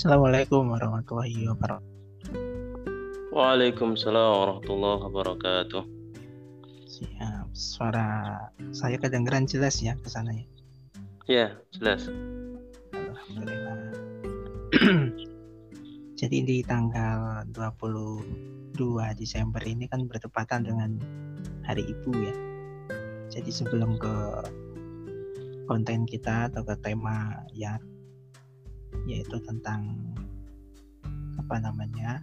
Assalamualaikum warahmatullahi wabarakatuh. Waalaikumsalam warahmatullahi wabarakatuh. Siap. Suara saya kedengeran jelas ya ke sana ya? Ya, jelas. Alhamdulillah. Jadi di tanggal 22 Desember ini kan bertepatan dengan Hari Ibu ya. Jadi sebelum ke konten kita atau ke tema ya yaitu tentang apa namanya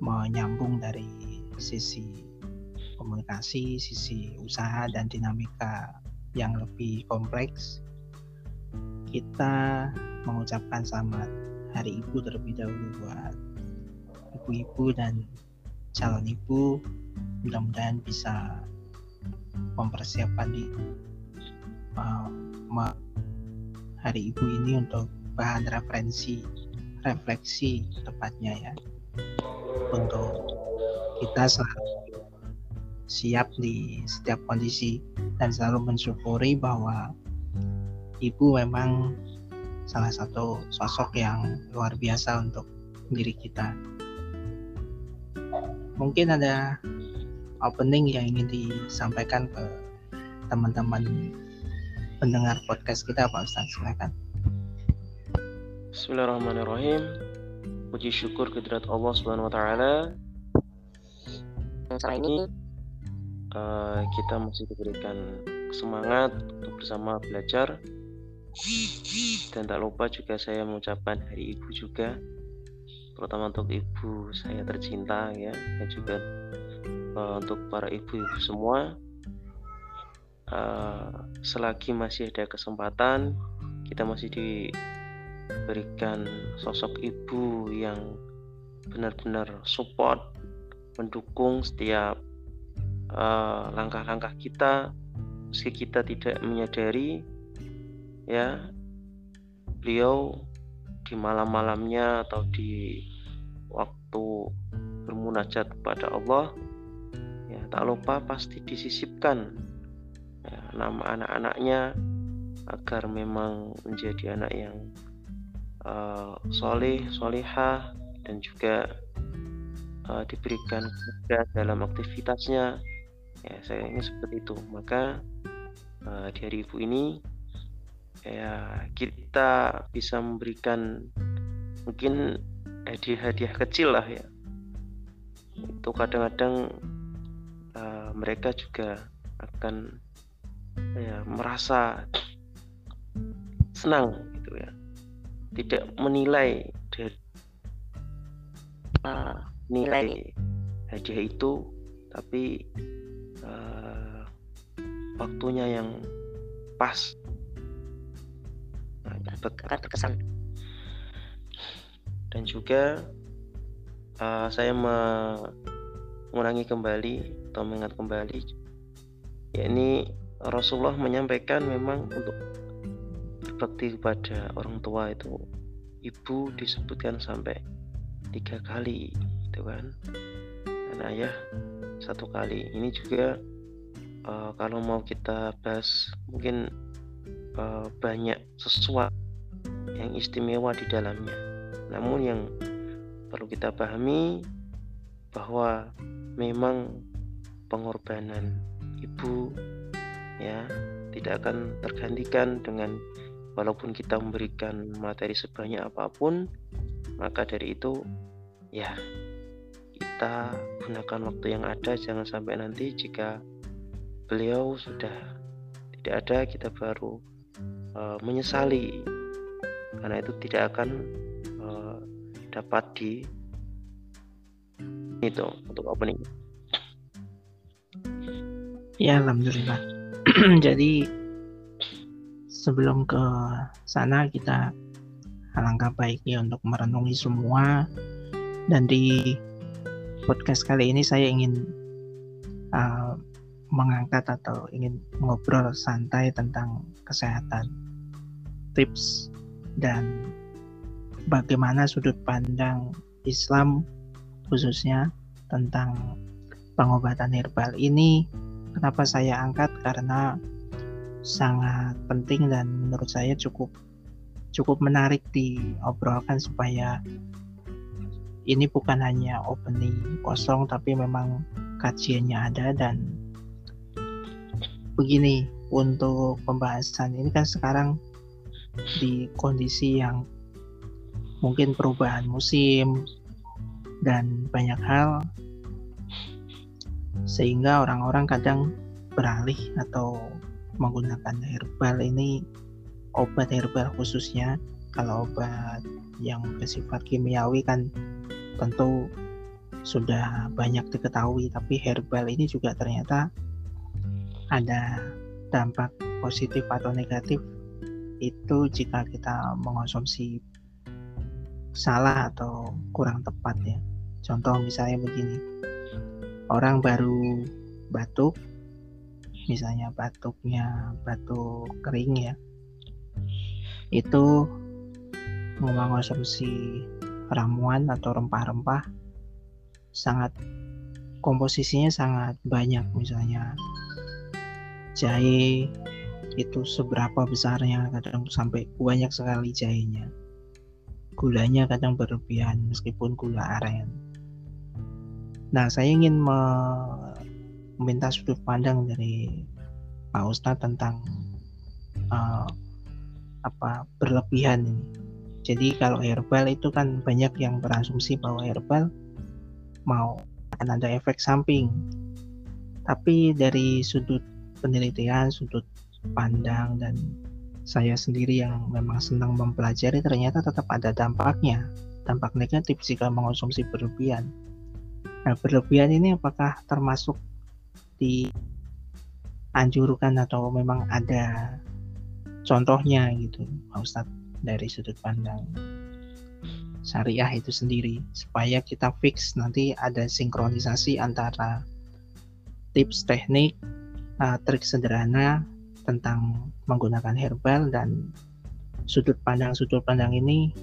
menyambung dari sisi komunikasi, sisi usaha dan dinamika yang lebih kompleks. Kita mengucapkan selamat Hari Ibu terlebih dahulu buat ibu-ibu dan calon ibu. Mudah-mudahan bisa mempersiapkan di uh, hari ibu ini untuk bahan referensi refleksi tepatnya ya untuk kita selalu siap di setiap kondisi dan selalu mensyukuri bahwa ibu memang salah satu sosok yang luar biasa untuk diri kita. Mungkin ada opening yang ingin disampaikan ke teman-teman pendengar podcast kita Pak Ustaz silakan. Bismillahirrahmanirrahim. Puji syukur kehadirat Allah Subhanahu wa taala. Saat ini uh, kita masih diberikan semangat untuk bersama belajar. Dan tak lupa juga saya mengucapkan Hari Ibu juga terutama untuk ibu saya tercinta ya dan juga uh, untuk para ibu-ibu semua uh, selagi masih ada kesempatan kita masih diberikan sosok ibu yang benar-benar support mendukung setiap uh, langkah-langkah kita meski kita tidak menyadari ya. Beliau di malam-malamnya atau di waktu bermunajat kepada Allah ya tak lupa pasti disisipkan ya, nama anak-anaknya agar memang menjadi anak yang uh, soleh solihah dan juga uh, diberikan mudah dalam aktivitasnya. Ya saya ingin seperti itu. Maka uh, di hari ibu ini ya kita bisa memberikan mungkin hadiah-hadiah kecil lah ya. Itu kadang-kadang uh, mereka juga akan ya merasa senang tidak menilai dari uh, nilai hadiah itu tapi uh, waktunya yang pas. Akan terkesan. Dan juga uh, saya mengulangi kembali atau mengingat kembali yakni Rasulullah menyampaikan memang untuk berbakti kepada orang tua itu ibu disebutkan sampai tiga kali itu kan dan ayah satu kali ini juga uh, kalau mau kita bahas mungkin uh, banyak sesuatu yang istimewa di dalamnya. Namun yang perlu kita pahami bahwa memang pengorbanan ibu ya tidak akan tergantikan dengan walaupun kita memberikan materi sebanyak apa pun maka dari itu ya kita gunakan waktu yang ada. Jangan sampai nanti jika beliau sudah tidak ada kita baru uh, menyesali. Karena itu tidak akan uh, dapat di itu untuk opening. Ya alhamdulillah. Jadi sebelum ke sana kita alangkah baiknya untuk merenungi semua. Dan di podcast kali ini saya ingin uh, mengangkat atau ingin ngobrol santai tentang kesehatan tips dan bagaimana sudut pandang Islam khususnya tentang pengobatan herbal ini. Kenapa saya angkat? Karena sangat penting dan menurut saya cukup cukup menarik diobrolkan supaya ini bukan hanya opening kosong tapi memang kajiannya ada dan begini untuk pembahasan ini kan sekarang di kondisi yang mungkin perubahan musim dan banyak hal sehingga orang-orang kadang beralih atau menggunakan herbal ini obat herbal khususnya. Kalau obat yang bersifat kimiawi kan tentu sudah banyak diketahui tapi herbal ini juga ternyata ada dampak positif atau negatif. Itu jika kita mengonsumsi salah atau kurang tepat ya. Contoh misalnya begini orang baru batuk misalnya batuknya batuk kering ya itu mengonsumsi ramuan atau rempah-rempah sangat komposisinya sangat banyak. Misalnya jahe itu seberapa besarnya kadang sampai banyak sekali jahenya. Gulanya kadang berlebihan meskipun gula aren. Nah saya ingin meminta sudut pandang dari Pak Ustadz tentang uh, apa berlebihan ini jadi kalau herbal itu kan banyak yang berasumsi bahwa herbal mau akan ada efek samping. Tapi dari sudut penelitian, sudut pandang dan saya sendiri yang memang senang mempelajari ternyata tetap ada dampaknya, dampak negatif jika mengonsumsi berlebihan. Nah, berlebihan ini apakah termasuk di anjurkan atau memang ada contohnya gitu, Pak Ustadz? dari sudut pandang syariah itu sendiri supaya kita fix nanti ada sinkronisasi antara tips teknik uh, trik sederhana tentang menggunakan herbal dan sudut pandang sudut pandang ini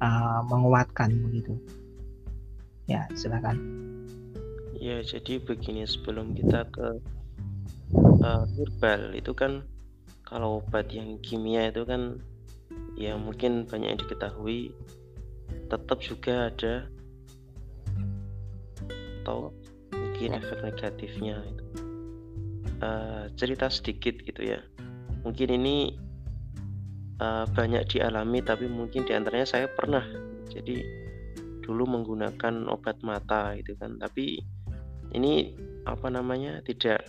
uh, menguatkan begitu ya silakan ya jadi begini sebelum kita ke uh, herbal itu kan kalau obat yang kimia itu kan yang mungkin banyak yang diketahui tetap juga ada. Atau mungkin efek negatifnya itu. Uh, cerita sedikit gitu ya. Mungkin ini uh, banyak dialami tapi mungkin di antaranya saya pernah. Jadi dulu menggunakan obat mata gitu kan. Tapi ini apa namanya tidak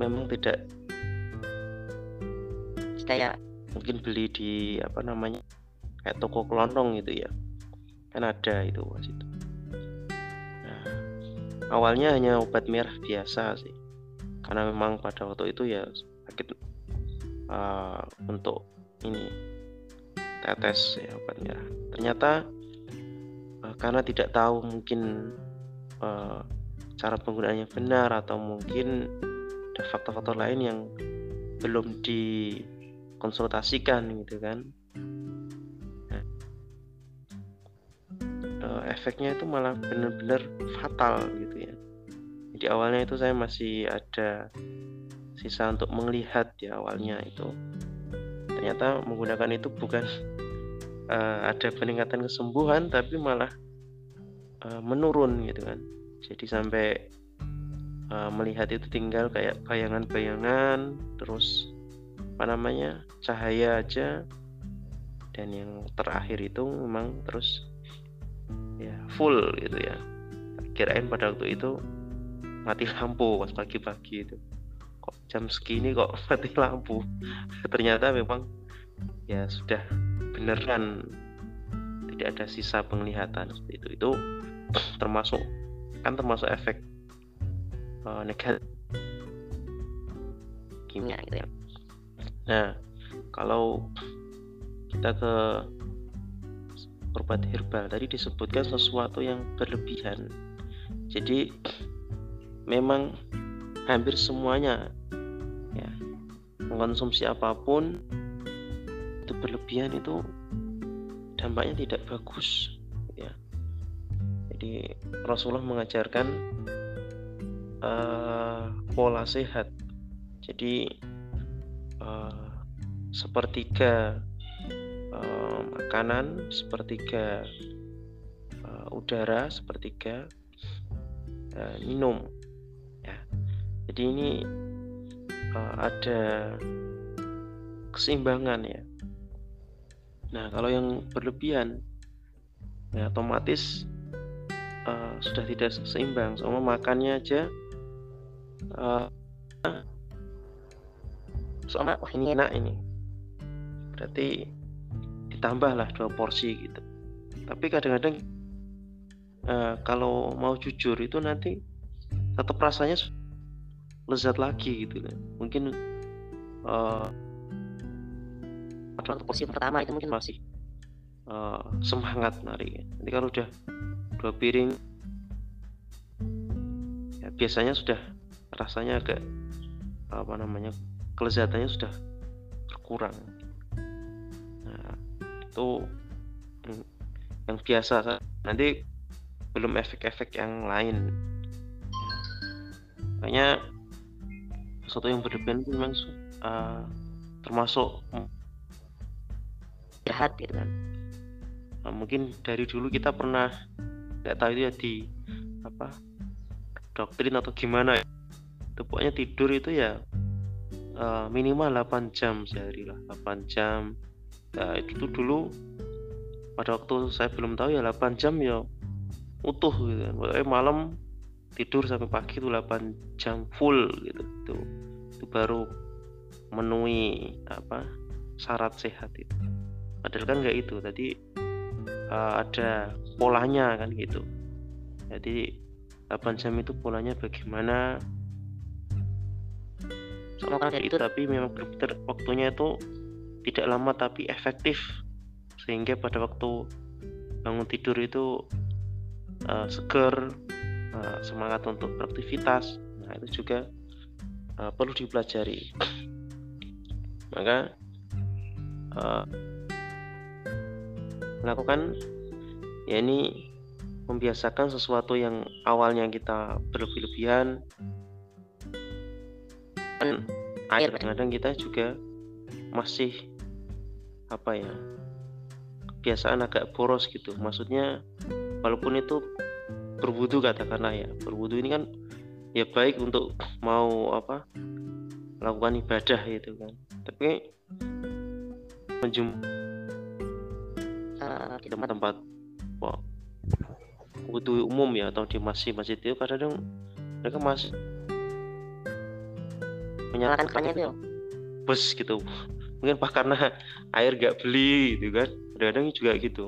memang tidak kayak mungkin beli di apa namanya kayak toko kelontong gitu ya. Kan ada itu pas itu. Nah, awalnya hanya obat merah biasa sih. Karena memang pada waktu itu ya sakit uh, untuk ini tetes ya obat merah. Ternyata uh, karena tidak tahu mungkin uh, cara penggunaannya benar atau mungkin ada faktor-faktor lain yang belum di konsultasikan gitu kan. Nah, uh, efeknya itu malah benar-benar fatal gitu ya. Jadi awalnya itu saya masih ada sisa untuk melihat ya awalnya itu. Ternyata menggunakan itu bukan uh, ada peningkatan kesembuhan tapi malah uh, menurun gitu kan jadi sampai uh, melihat itu tinggal kayak bayangan-bayangan terus apa namanya cahaya aja. Dan yang terakhir itu memang terus ya full gitu ya. Kirain pada waktu itu mati lampu pas pagi-pagi itu. Kok jam segini kok mati lampu? Ternyata memang ya sudah beneran. Tidak ada sisa penglihatan seperti itu. Itu termasuk kan termasuk efek uh, negatif kimia gitu ya Nah, kalau kita ke obat herbal tadi disebutkan sesuatu yang berlebihan. Jadi memang hampir semuanya ya mengkonsumsi apa pun itu berlebihan itu dampaknya tidak bagus. Jadi Rasulullah mengajarkan uh, pola sehat. Jadi uh, sepertiga uh, makanan sepertiga uh, udara sepertiga uh, minum ya jadi ini uh, ada keseimbangan ya nah kalau yang berlebihan ya otomatis uh, sudah tidak seimbang sama makannya aja uh, soalnya wah ini enak ini. Berarti ditambahlah dua porsi gitu. Tapi kadang-kadang uh, kalau mau jujur itu nanti tetap rasanya lezat lagi gitu kan. Mungkin uh, waktu porsi pertama itu mungkin masih uh, semangat nari. Nanti kalau udah dua piring. Ya biasanya sudah rasanya agak apa namanya kelezatannya sudah berkurang. Nah itu yang biasa nanti belum efek-efek yang lain. Makanya sesuatu yang berlebihan itu memang uh, termasuk jahat gitu kan. Nah, mungkin dari dulu kita pernah nggak tahu itu ya di apa doktrin atau gimana ya. Itu pokoknya tidur itu ya uh, minimal 8 jam sehari lah 8 jam. Ya itu dulu pada waktu saya belum tahu ya 8 jam ya utuh gitu. Kan malam tidur sampai pagi itu 8 jam full gitu. Itu itu baru memenuhi apa syarat sehat itu. Padahal kan nggak itu. Tadi uh, ada polanya kan gitu. Jadi 8 jam itu polanya bagaimana? Sama kan itu tapi memang benar waktunya itu tidak lama tapi efektif. Sehingga pada waktu bangun tidur itu uh, seger uh, semangat untuk beraktivitas. Nah itu juga uh, perlu dipelajari. Maka uh, melakukan ya ini membiasakan sesuatu yang awalnya kita berlebih-lebihan kan air kadang-kadang kita juga masih apa ya kebiasaan agak boros gitu. Maksudnya walaupun itu berwudu katakanlah ya. Berwudu ini kan ya baik untuk mau apa melakukan ibadah gitu kan. Tapi menjumpai uh, di tempat-tempat wow, wudhu umum ya atau di masjid-masjid itu kadang mereka masih menyalakan kerannya itu bus gitu. Mungkin pak karena air gak beli gitu kan kadang-kadang juga gitu.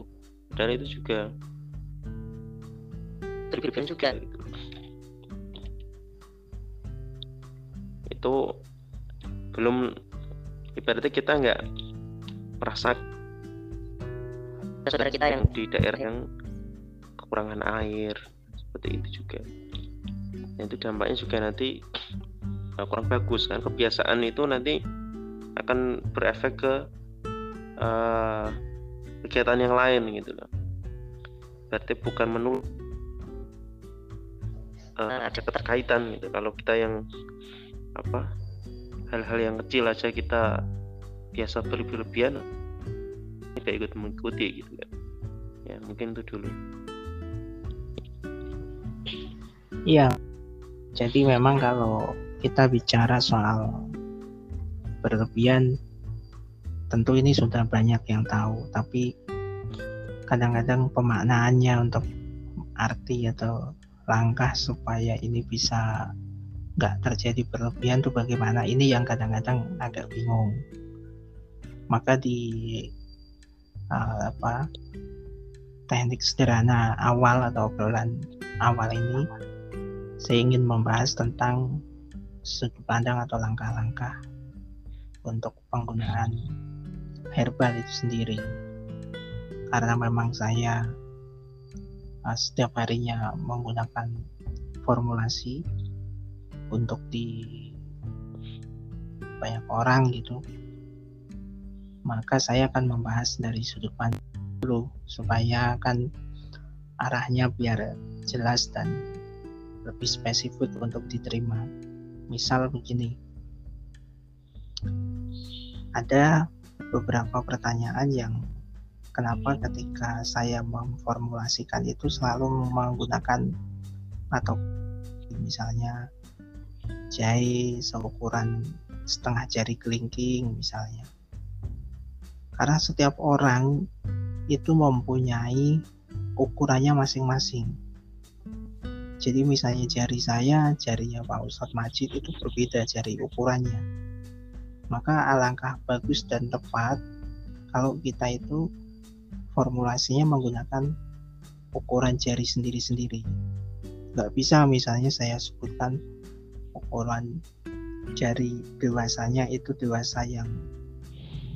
Dan itu juga berlebihan juga. gitu. itu belum ibaratnya kita nggak merasa saudara kita yang di daerah yang kekurangan air seperti itu juga. Nah, itu dampaknya juga nanti uh, kurang bagus kan. Kebiasaan itu nanti akan berefek ke uh, kegiatan yang lain gitu loh. Berarti bukan menu uh, ada keterkaitan gitu. Kalau kita yang apa hal-hal yang kecil aja kita biasa berlebihan tidak ikut mengikuti gitu kan. Ya mungkin itu dulu. Iya. Jadi memang kalau kita bicara soal berlebihan tentu ini sudah banyak yang tahu. Tapi kadang-kadang pemaknaannya untuk arti atau langkah supaya ini bisa nggak terjadi berlebihan tuh bagaimana? Ini yang kadang-kadang agak bingung. Maka di uh, apa teknik sederhana awal atau obrolan awal ini. Saya ingin membahas tentang sudut pandang atau langkah-langkah untuk penggunaan herbal itu sendiri. Karena memang saya uh, setiap harinya menggunakan formulasi untuk di banyak orang gitu maka saya akan membahas dari sudut pandang dulu supaya kan arahnya biar jelas dan lebih spesifik untuk diterima. Misal begini, ada beberapa pertanyaan yang kenapa ketika saya memformulasikan itu selalu menggunakan atau misalnya jahe seukuran setengah jari kelingking misalnya karena setiap orang itu mempunyai ukurannya masing-masing jadi misalnya jari saya jarinya Pak Ustadz Majid itu berbeda jari ukurannya maka alangkah bagus dan tepat kalau kita itu formulasinya menggunakan ukuran jari sendiri-sendiri. Nggak bisa misalnya saya sebutkan ukuran jari dewasanya itu dewasa yang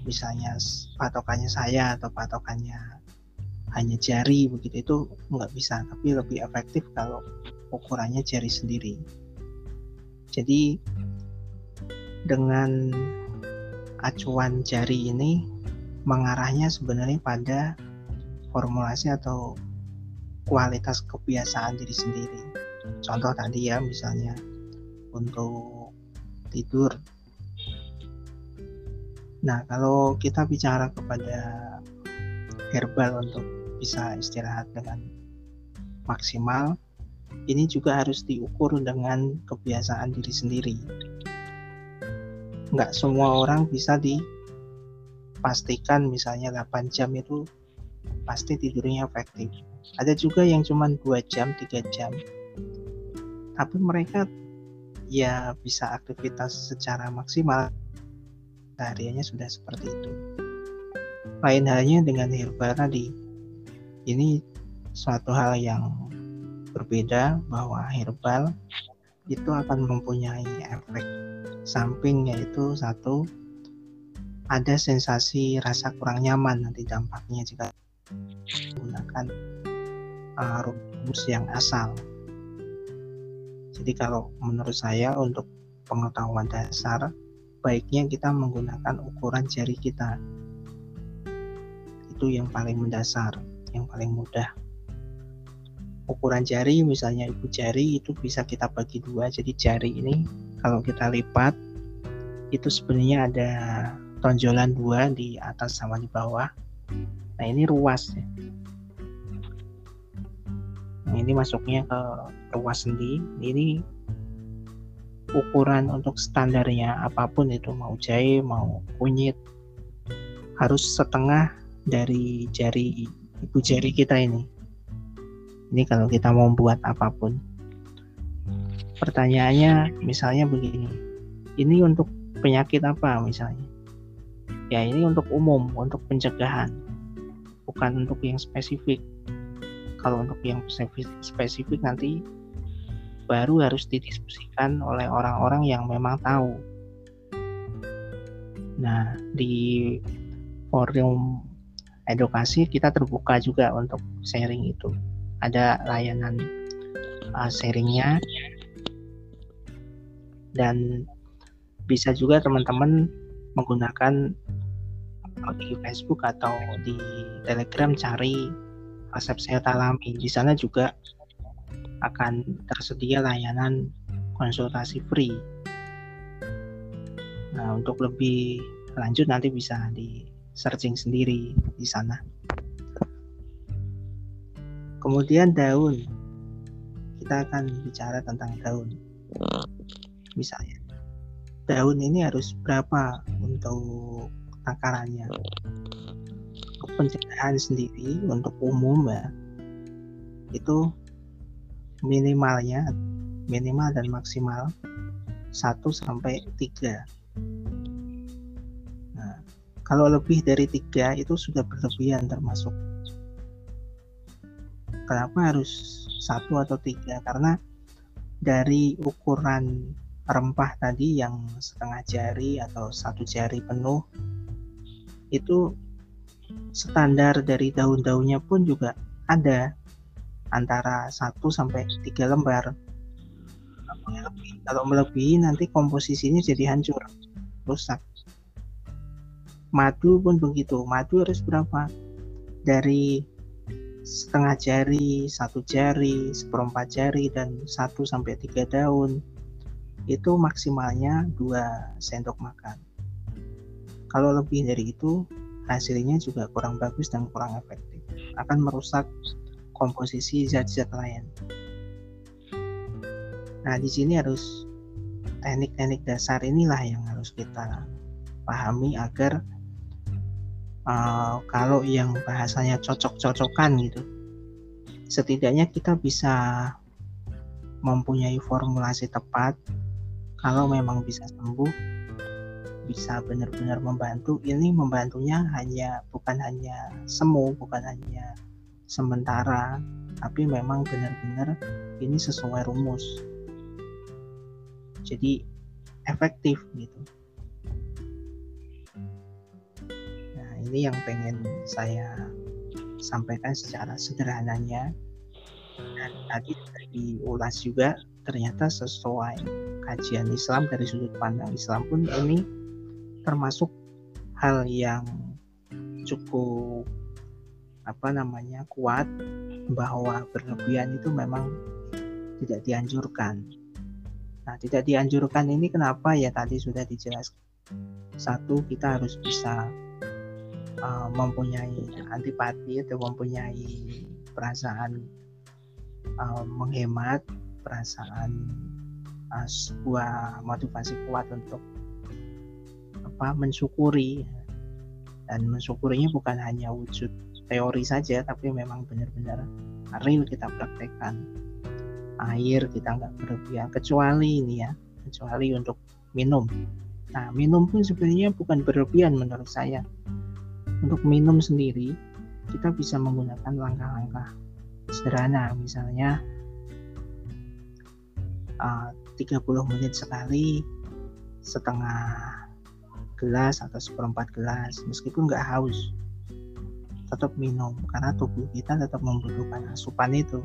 misalnya patokannya saya atau patokannya hanya jari begitu itu nggak bisa tapi lebih efektif kalau ukurannya jari sendiri jadi dengan acuan jari ini mengarahnya sebenarnya pada formulasi atau kualitas kebiasaan diri sendiri. Contoh tadi ya misalnya untuk tidur. Nah, kalau kita bicara kepada herbal untuk bisa istirahat dengan maksimal, ini juga harus diukur dengan kebiasaan diri sendiri. Nggak semua orang bisa dipastikan misalnya 8 jam itu pasti tidurnya efektif. Ada juga yang cuma dua jam tiga jam. Tapi mereka ya bisa aktivitas secara maksimal hariannya sudah seperti itu lain halnya dengan herbal tadi ini suatu hal yang berbeda bahwa herbal itu akan mempunyai efek samping yaitu satu ada sensasi rasa kurang nyaman nanti dampaknya jika menggunakan uh, rumus yang asal. Jadi kalau menurut saya untuk pengetahuan dasar baiknya kita menggunakan ukuran jari kita. Itu yang paling mendasar, yang paling mudah. Ukuran jari misalnya ibu jari itu bisa kita bagi dua. Jadi jari ini kalau kita lipat itu sebenarnya ada tonjolan dua di atas sama di bawah Nah ini ruas ya. Nah, ini masuknya ke ruas sendi. Ini ukuran untuk standarnya apa pun itu mau jahe mau kunyit harus setengah dari jari ibu jari kita ini. Ini kalau kita mau buat apa pun. Pertanyaannya misalnya begini. Ini untuk penyakit apa misalnya? Ya ini untuk umum, untuk pencegahan bukan untuk yang spesifik kalau untuk yang spesifik nanti baru harus didiskusikan oleh orang-orang yang memang tahu. Nah di forum edukasi kita terbuka juga untuk sharing itu. Ada layanan uh, sharingnya. Dan bisa juga teman-teman menggunakan di Facebook atau di Telegram cari resep sehat alami. Di sana juga akan tersedia layanan konsultasi free. Nah, untuk lebih lanjut nanti bisa di searching sendiri di sana. Kemudian daun. Kita akan bicara tentang daun. Misalnya, daun ini harus berapa untuk takarannya untuk pencegahan sendiri untuk umum ya itu minimalnya minimal dan maksimal 1 sampai 3 nah kalau lebih dari tiga itu sudah berlebihan termasuk. Kenapa harus satu atau tiga? Karena dari ukuran rempah tadi yang setengah jari atau satu jari penuh itu standar dari daun-daunnya pun juga ada antara 1 sampai 3 lembar. Kalau melebihi nanti komposisinya jadi hancur, rusak. Madu pun begitu. Madu harus berapa? Dari setengah jari, satu jari, seperempat jari, dan 1 sampai 3 daun. Itu maksimalnya 2 sendok makan kalau lebih dari itu hasilnya juga kurang bagus dan kurang efektif akan merusak komposisi zat-zat lain. Nah di sini harus teknik-teknik dasar inilah yang harus kita pahami agar uh, kalau yang bahasanya cocok-cocokan gitu setidaknya kita bisa mempunyai formulasi tepat. Kalau memang bisa sembuh bisa benar-benar membantu ini membantunya hanya bukan hanya semu bukan hanya sementara tapi memang benar-benar ini sesuai rumus. Jadi efektif gitu. Nah ini yang pengen saya sampaikan secara sederhananya. Dan tadi diulas juga ternyata sesuai kajian Islam dari sudut pandang Islam pun ini termasuk hal yang cukup apa namanya kuat bahwa berlebihan itu memang tidak dianjurkan. Nah, tidak dianjurkan ini kenapa ya tadi sudah dijelaskan. Satu, kita harus bisa uh, mempunyai antipati atau mempunyai perasaan uh, menghemat, perasaan uh, sebuah motivasi kuat untuk apa mensyukuri dan mensyukurinya bukan hanya wujud teori saja tapi memang benar-benar real kita praktekkan. Air kita nggak berlebihan kecuali ini ya kecuali untuk minum. Nah minum pun sebenarnya bukan berlebihan menurut saya. Untuk minum sendiri kita bisa menggunakan langkah-langkah sederhana. Misalnya uh, 30 menit sekali setengah gelas atau seperempat gelas meskipun nggak haus tetap minum karena tubuh kita tetap membutuhkan asupan itu.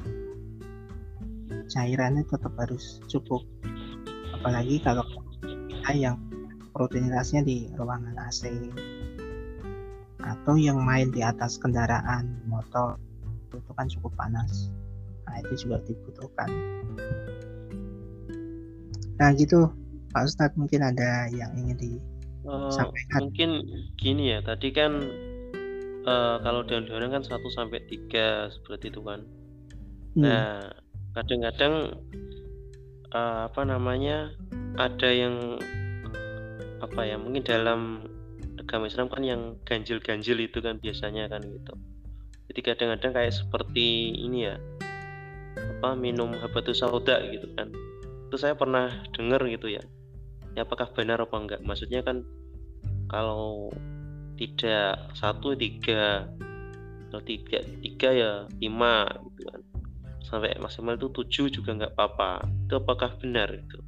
Cairannya tetap harus cukup. Apalagi kalau kita yang rutinitasnya di ruangan AC atau yang main di atas kendaraan motor itu kan cukup panas. Nah itu juga dibutuhkan. Nah gitu. Pak Ustadz mungkin ada yang ingin di Uh, mungkin gini ya, tadi kan uh, kalau daun-daunan kan 1 sampai 3 seperti itu kan. Hmm. Nah, kadang-kadang uh, apa namanya? Ada yang apa ya? Mungkin dalam agama Islam kan yang ganjil-ganjil itu kan biasanya kan gitu. Jadi kadang-kadang kayak seperti ini ya. Apa minum habatus sauda gitu kan. Itu saya pernah dengar gitu ya ya apakah benar apa enggak maksudnya kan kalau tidak. Satu tiga. Kalau tiga tiga ya lima gitu kan. Sampai maksimal itu tujuh juga nggak apa-apa. Itu apakah benar itu?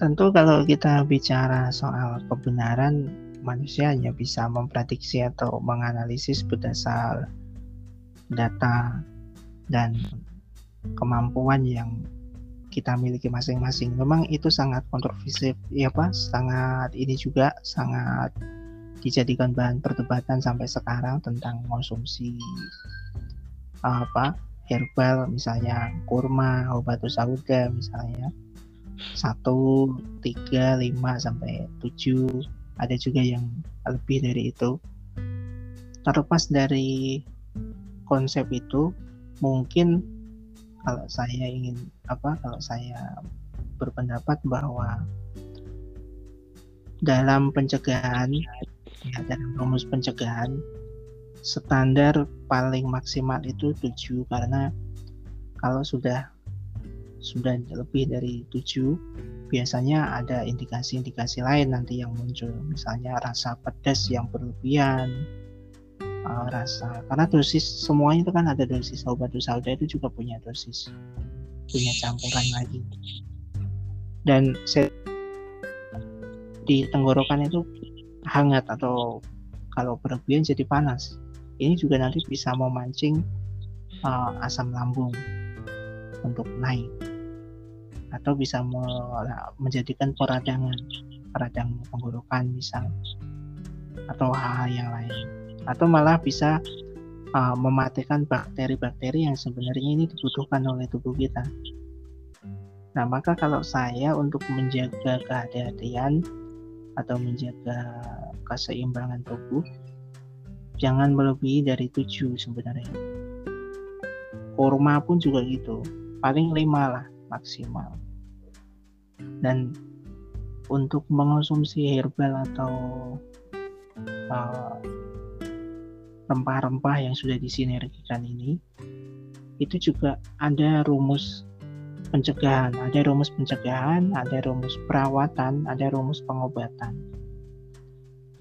Tentu kalau kita bicara soal kebenaran manusia hanya bisa memprediksi atau menganalisis berdasar data dan kemampuan yang kita miliki masing-masing. Memang itu sangat kontroversial, ya Pak, sangat ini juga sangat dijadikan bahan perdebatan sampai sekarang tentang konsumsi apa herbal misalnya kurma obat sauda misalnya. Satu tiga lima sampai tujuh. Ada juga yang lebih dari itu. Terlepas dari konsep itu mungkin kalau saya ingin apa kalau saya berpendapat bahwa dalam pencegahan dalam rumus pencegahan standar paling maksimal itu 7 karena kalau sudah sudah lebih dari 7 biasanya ada indikasi-indikasi lain nanti yang muncul. Misalnya rasa pedas yang berlebihan uh, rasa karena dosis semuanya itu kan ada dosis. Obat sauda itu juga punya dosis punya campuran lagi. Dan di tenggorokan itu hangat atau kalau berlebihan jadi panas ini juga nanti bisa memancing uh, asam lambung untuk naik atau bisa menjadikan peradangan peradang tenggorokan misal atau hal-hal yang lain atau malah bisa uh, mematikan bakteri-bakteri yang sebenarnya ini dibutuhkan oleh tubuh kita. Nah, maka kalau saya untuk menjaga kehati-hatian atau menjaga keseimbangan tubuh jangan melebihi dari tujuh sebenarnya. Kurma pun juga gitu. Paling lima lah maksimal. Dan untuk mengonsumsi herbal atau uh, rempah-rempah yang sudah disinergikan ini itu juga ada rumus pencegahan, ada rumus pencegahan, ada rumus perawatan, ada rumus pengobatan.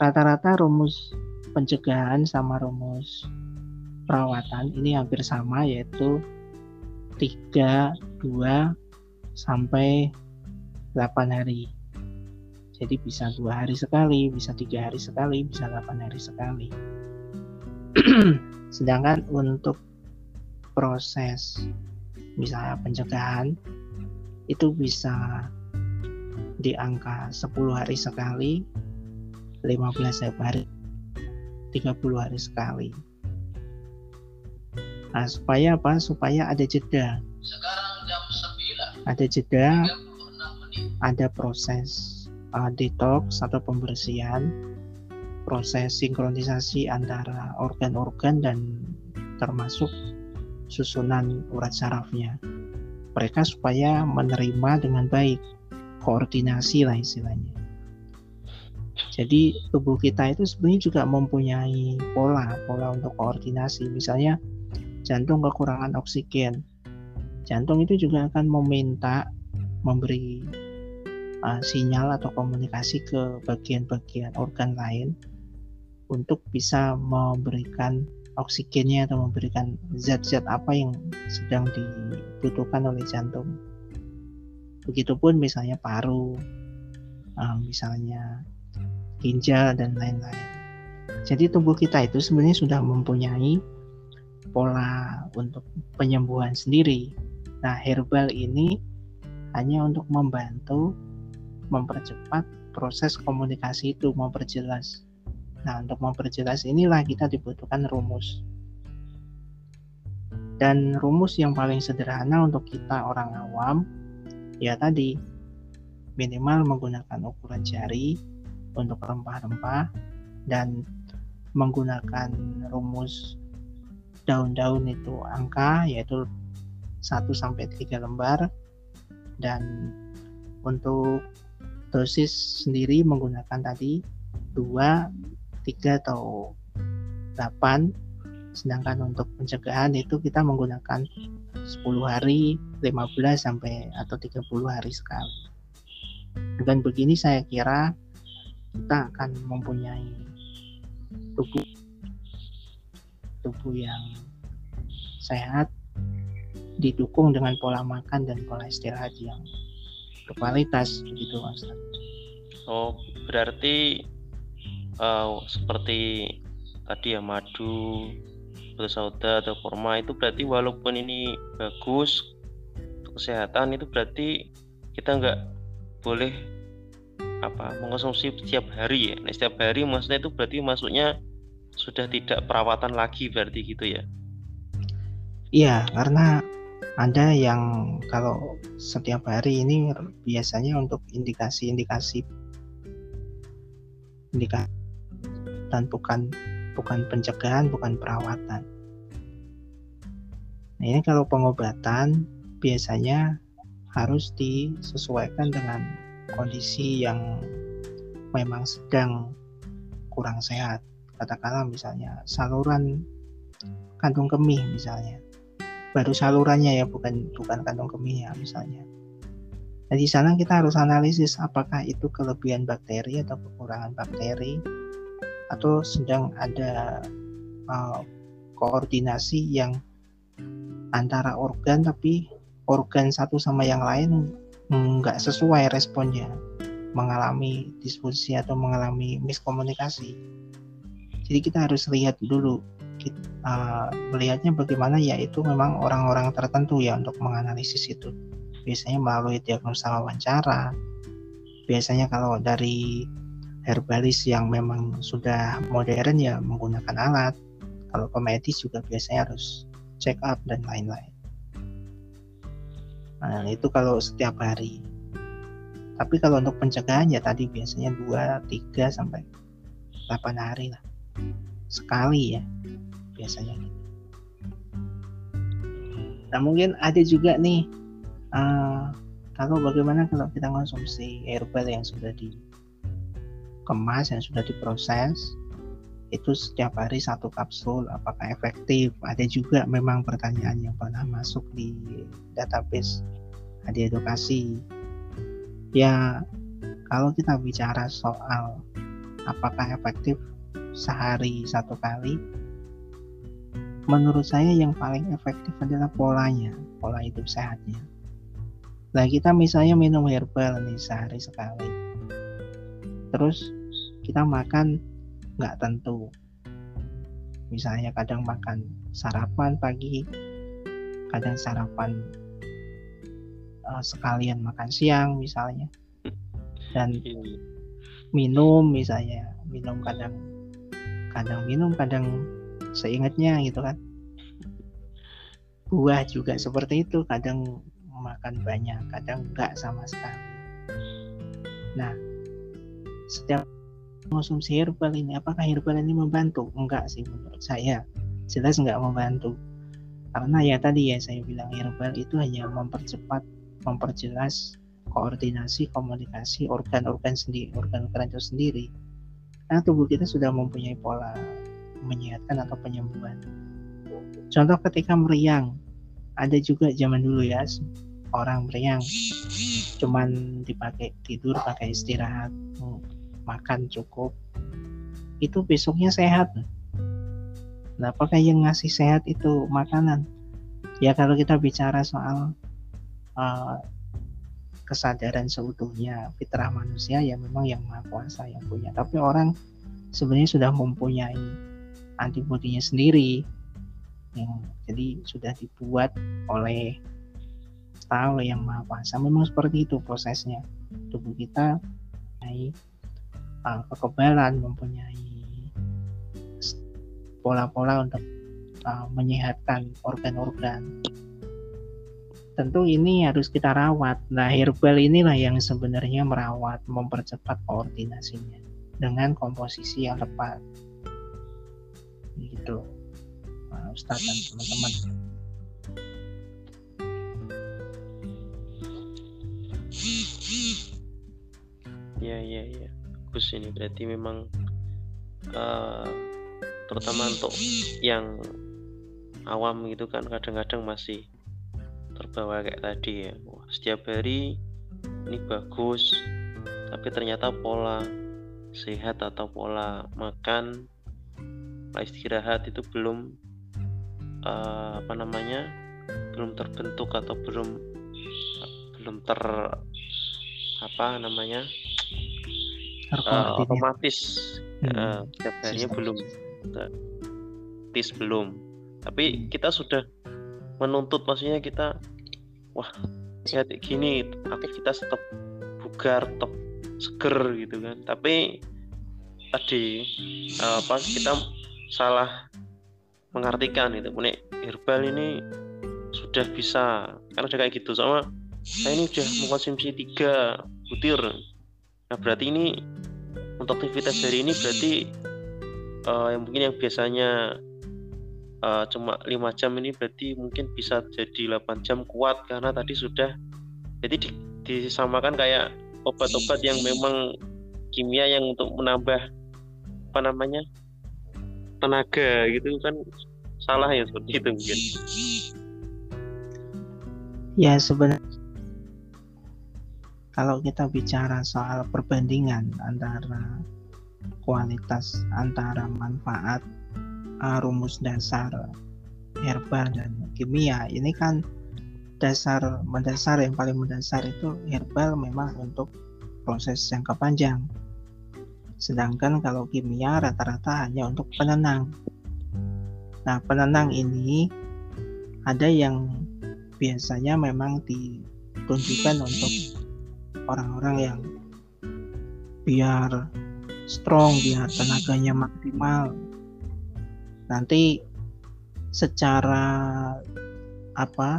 Rata-rata rumus pencegahan sama rumus perawatan ini hampir sama yaitu 3, 2 sampai 8 hari. Jadi bisa dua hari sekali, bisa tiga hari sekali, bisa 8 hari sekali. Sedangkan untuk proses misalnya pencegahan itu bisa di angka 10 hari sekali 15 hari 30 hari sekali. Nah supaya apa? Supaya ada jeda. Sekarang jam 9 ada jeda ada proses uh, detox atau pembersihan proses sinkronisasi antara organ-organ dan termasuk susunan urat sarafnya. Mereka supaya menerima dengan baik, koordinasi lah istilahnya. Jadi tubuh kita itu sebenarnya juga mempunyai pola, pola untuk koordinasi. Misalnya jantung kekurangan oksigen, jantung itu juga akan meminta memberi uh, sinyal atau komunikasi ke bagian-bagian organ lain untuk bisa memberikan oksigennya atau memberikan zat-zat apa yang sedang dibutuhkan oleh jantung. Begitupun misalnya paru, uh, misalnya ginjal dan lain-lain. Jadi tubuh kita itu sebenarnya sudah mempunyai pola untuk penyembuhan sendiri. Nah, herbal ini hanya untuk membantu mempercepat proses komunikasi itu, memperjelas Nah, untuk memperjelas inilah kita dibutuhkan rumus. Dan rumus yang paling sederhana untuk kita orang awam, ya tadi, minimal menggunakan ukuran jari untuk rempah-rempah dan menggunakan rumus daun-daun itu angka yaitu 1 sampai 3 lembar dan untuk dosis sendiri menggunakan tadi 2 3 atau 8 sedangkan untuk pencegahan itu kita menggunakan 10 hari 15 sampai atau 30 hari sekali dengan begini saya kira kita akan mempunyai tubuh tubuh yang sehat didukung dengan pola makan dan pola istirahat yang berkualitas begitu Mas. Oh, berarti uh, seperti tadi ya madu soda atau kurma itu berarti walaupun ini bagus untuk kesehatan itu berarti kita nggak boleh apa mengonsumsi setiap hari ya. Nah, setiap hari maksudnya itu berarti masuknya sudah tidak perawatan lagi berarti gitu ya? Iya karena ada yang kalau setiap hari ini biasanya untuk indikasi-indikasi. Indikasi dan bukan bukan pencegahan, bukan perawatan. Nah, ini kalau pengobatan biasanya harus disesuaikan dengan kondisi yang memang sedang kurang sehat. Katakanlah misalnya saluran kantung kemih misalnya. Baru salurannya ya bukan bukan kantung kemihnya misalnya. Nah, di sana kita harus analisis apakah itu kelebihan bakteri atau kekurangan bakteri atau sedang ada uh, koordinasi yang antara organ tapi organ satu sama yang lain nggak sesuai responnya mengalami diskusi atau mengalami miskomunikasi. Jadi kita harus lihat dulu kita, uh, melihatnya bagaimana yaitu memang orang-orang tertentu ya untuk menganalisis itu. Biasanya melalui diagnosa wawancara. Biasanya kalau dari herbalis yang memang sudah modern ya menggunakan alat. Kalau pemedis juga biasanya harus check up dan lain-lain. Nah, itu kalau setiap hari. tapi kalau untuk pencegahan ya tadi biasanya 2 3 sampai 8 hari lah sekali ya biasanya nah mungkin ada juga nih uh, kalau bagaimana kalau kita konsumsi herbal yang sudah dikemas yang sudah diproses itu setiap hari satu kapsul apakah efektif? Ada juga memang pertanyaan yang pernah masuk di database di edukasi. Ya kalau kita bicara soal apakah efektif sehari satu kali menurut saya yang paling efektif adalah polanya pola hidup sehatnya. Nah kita misalnya minum herbal nih sehari sekali. Terus kita makan nggak tentu. Misalnya kadang makan sarapan pagi kadang sarapan uh, sekalian makan siang misalnya. Dan iya. minum misalnya minum kadang kadang minum kadang seingatnya gitu kan. Buah juga seperti itu kadang makan banyak kadang enggak sama sekali. Nah setiap konsumsi herbal ini apakah herbal ini membantu? Enggak sih menurut saya. Jelas enggak membantu. Karena ya tadi ya saya bilang herbal itu hanya mempercepat memperjelas koordinasi komunikasi organ-organ sendiri organ-organ itu sendiri. Karena tubuh kita sudah mempunyai pola menyehatkan atau penyembuhan. Contoh ketika meriang. Ada juga zaman dulu ya orang meriang. Cuman dipakai tidur pakai istirahat makan cukup itu besoknya sehat. Nah apakah yang ngasih sehat itu makanan? Ya kalau kita bicara soal uh, kesadaran seutuhnya fitrah manusia ya memang yang maha kuasa yang punya. Tapi orang sebenarnya sudah mempunyai antibodinya sendiri yang jadi sudah dibuat oleh tahu yang maha kuasa. Memang seperti itu prosesnya. Tubuh kita mempunyai uh, kekebalan, mempunyai pola-pola untuk uh, menyehatkan organ-organ. Tentu ini harus kita rawat. Nah, herbal inilah yang sebenarnya merawat, mempercepat koordinasinya dengan komposisi yang tepat. Gitu, nah, Ustadz dan teman-teman. Ya, ya, ya bagus ini. Berarti memang uh, terutama untuk yang awam gitu kan kadang-kadang masih terbawa kayak tadi ya. Wah, setiap hari ini bagus tapi ternyata pola sehat atau pola makan pola istirahat itu belum uh, apa namanya belum terbentuk atau belum belum ter apa namanya uh, otomatis hmm. uh, setiap harinya belum tis belum. Tapi kita sudah menuntut maksudnya kita wah kayak gini aktivitas tetap bugar tetap seger gitu kan. Tapi tadi uh, pas kita salah mengartikan itu. Punya herbal ini sudah bisa karena udah kayak gitu. Sama saya ini udah mengkonsumsi tiga butir Nah berarti ini untuk aktivitas hari ini berarti uh, yang mungkin yang biasanya uh, cuma lima jam ini berarti mungkin bisa jadi 8 jam kuat karena tadi sudah jadi di, disamakan kayak obat-obat yang memang kimia yang untuk menambah apa namanya tenaga gitu kan salah ya seperti itu mungkin. Ya sebenarnya kalau kita bicara soal perbandingan antara kualitas antara manfaat uh, rumus dasar herbal dan kimia ini kan dasar mendasar yang paling mendasar itu herbal memang untuk proses jangka panjang. Sedangkan kalau kimia rata-rata hanya untuk penenang. Nah penenang ini ada yang biasanya memang ditunjukkan untuk orang-orang yang biar strong, biar tenaganya maksimal. Nanti secara apa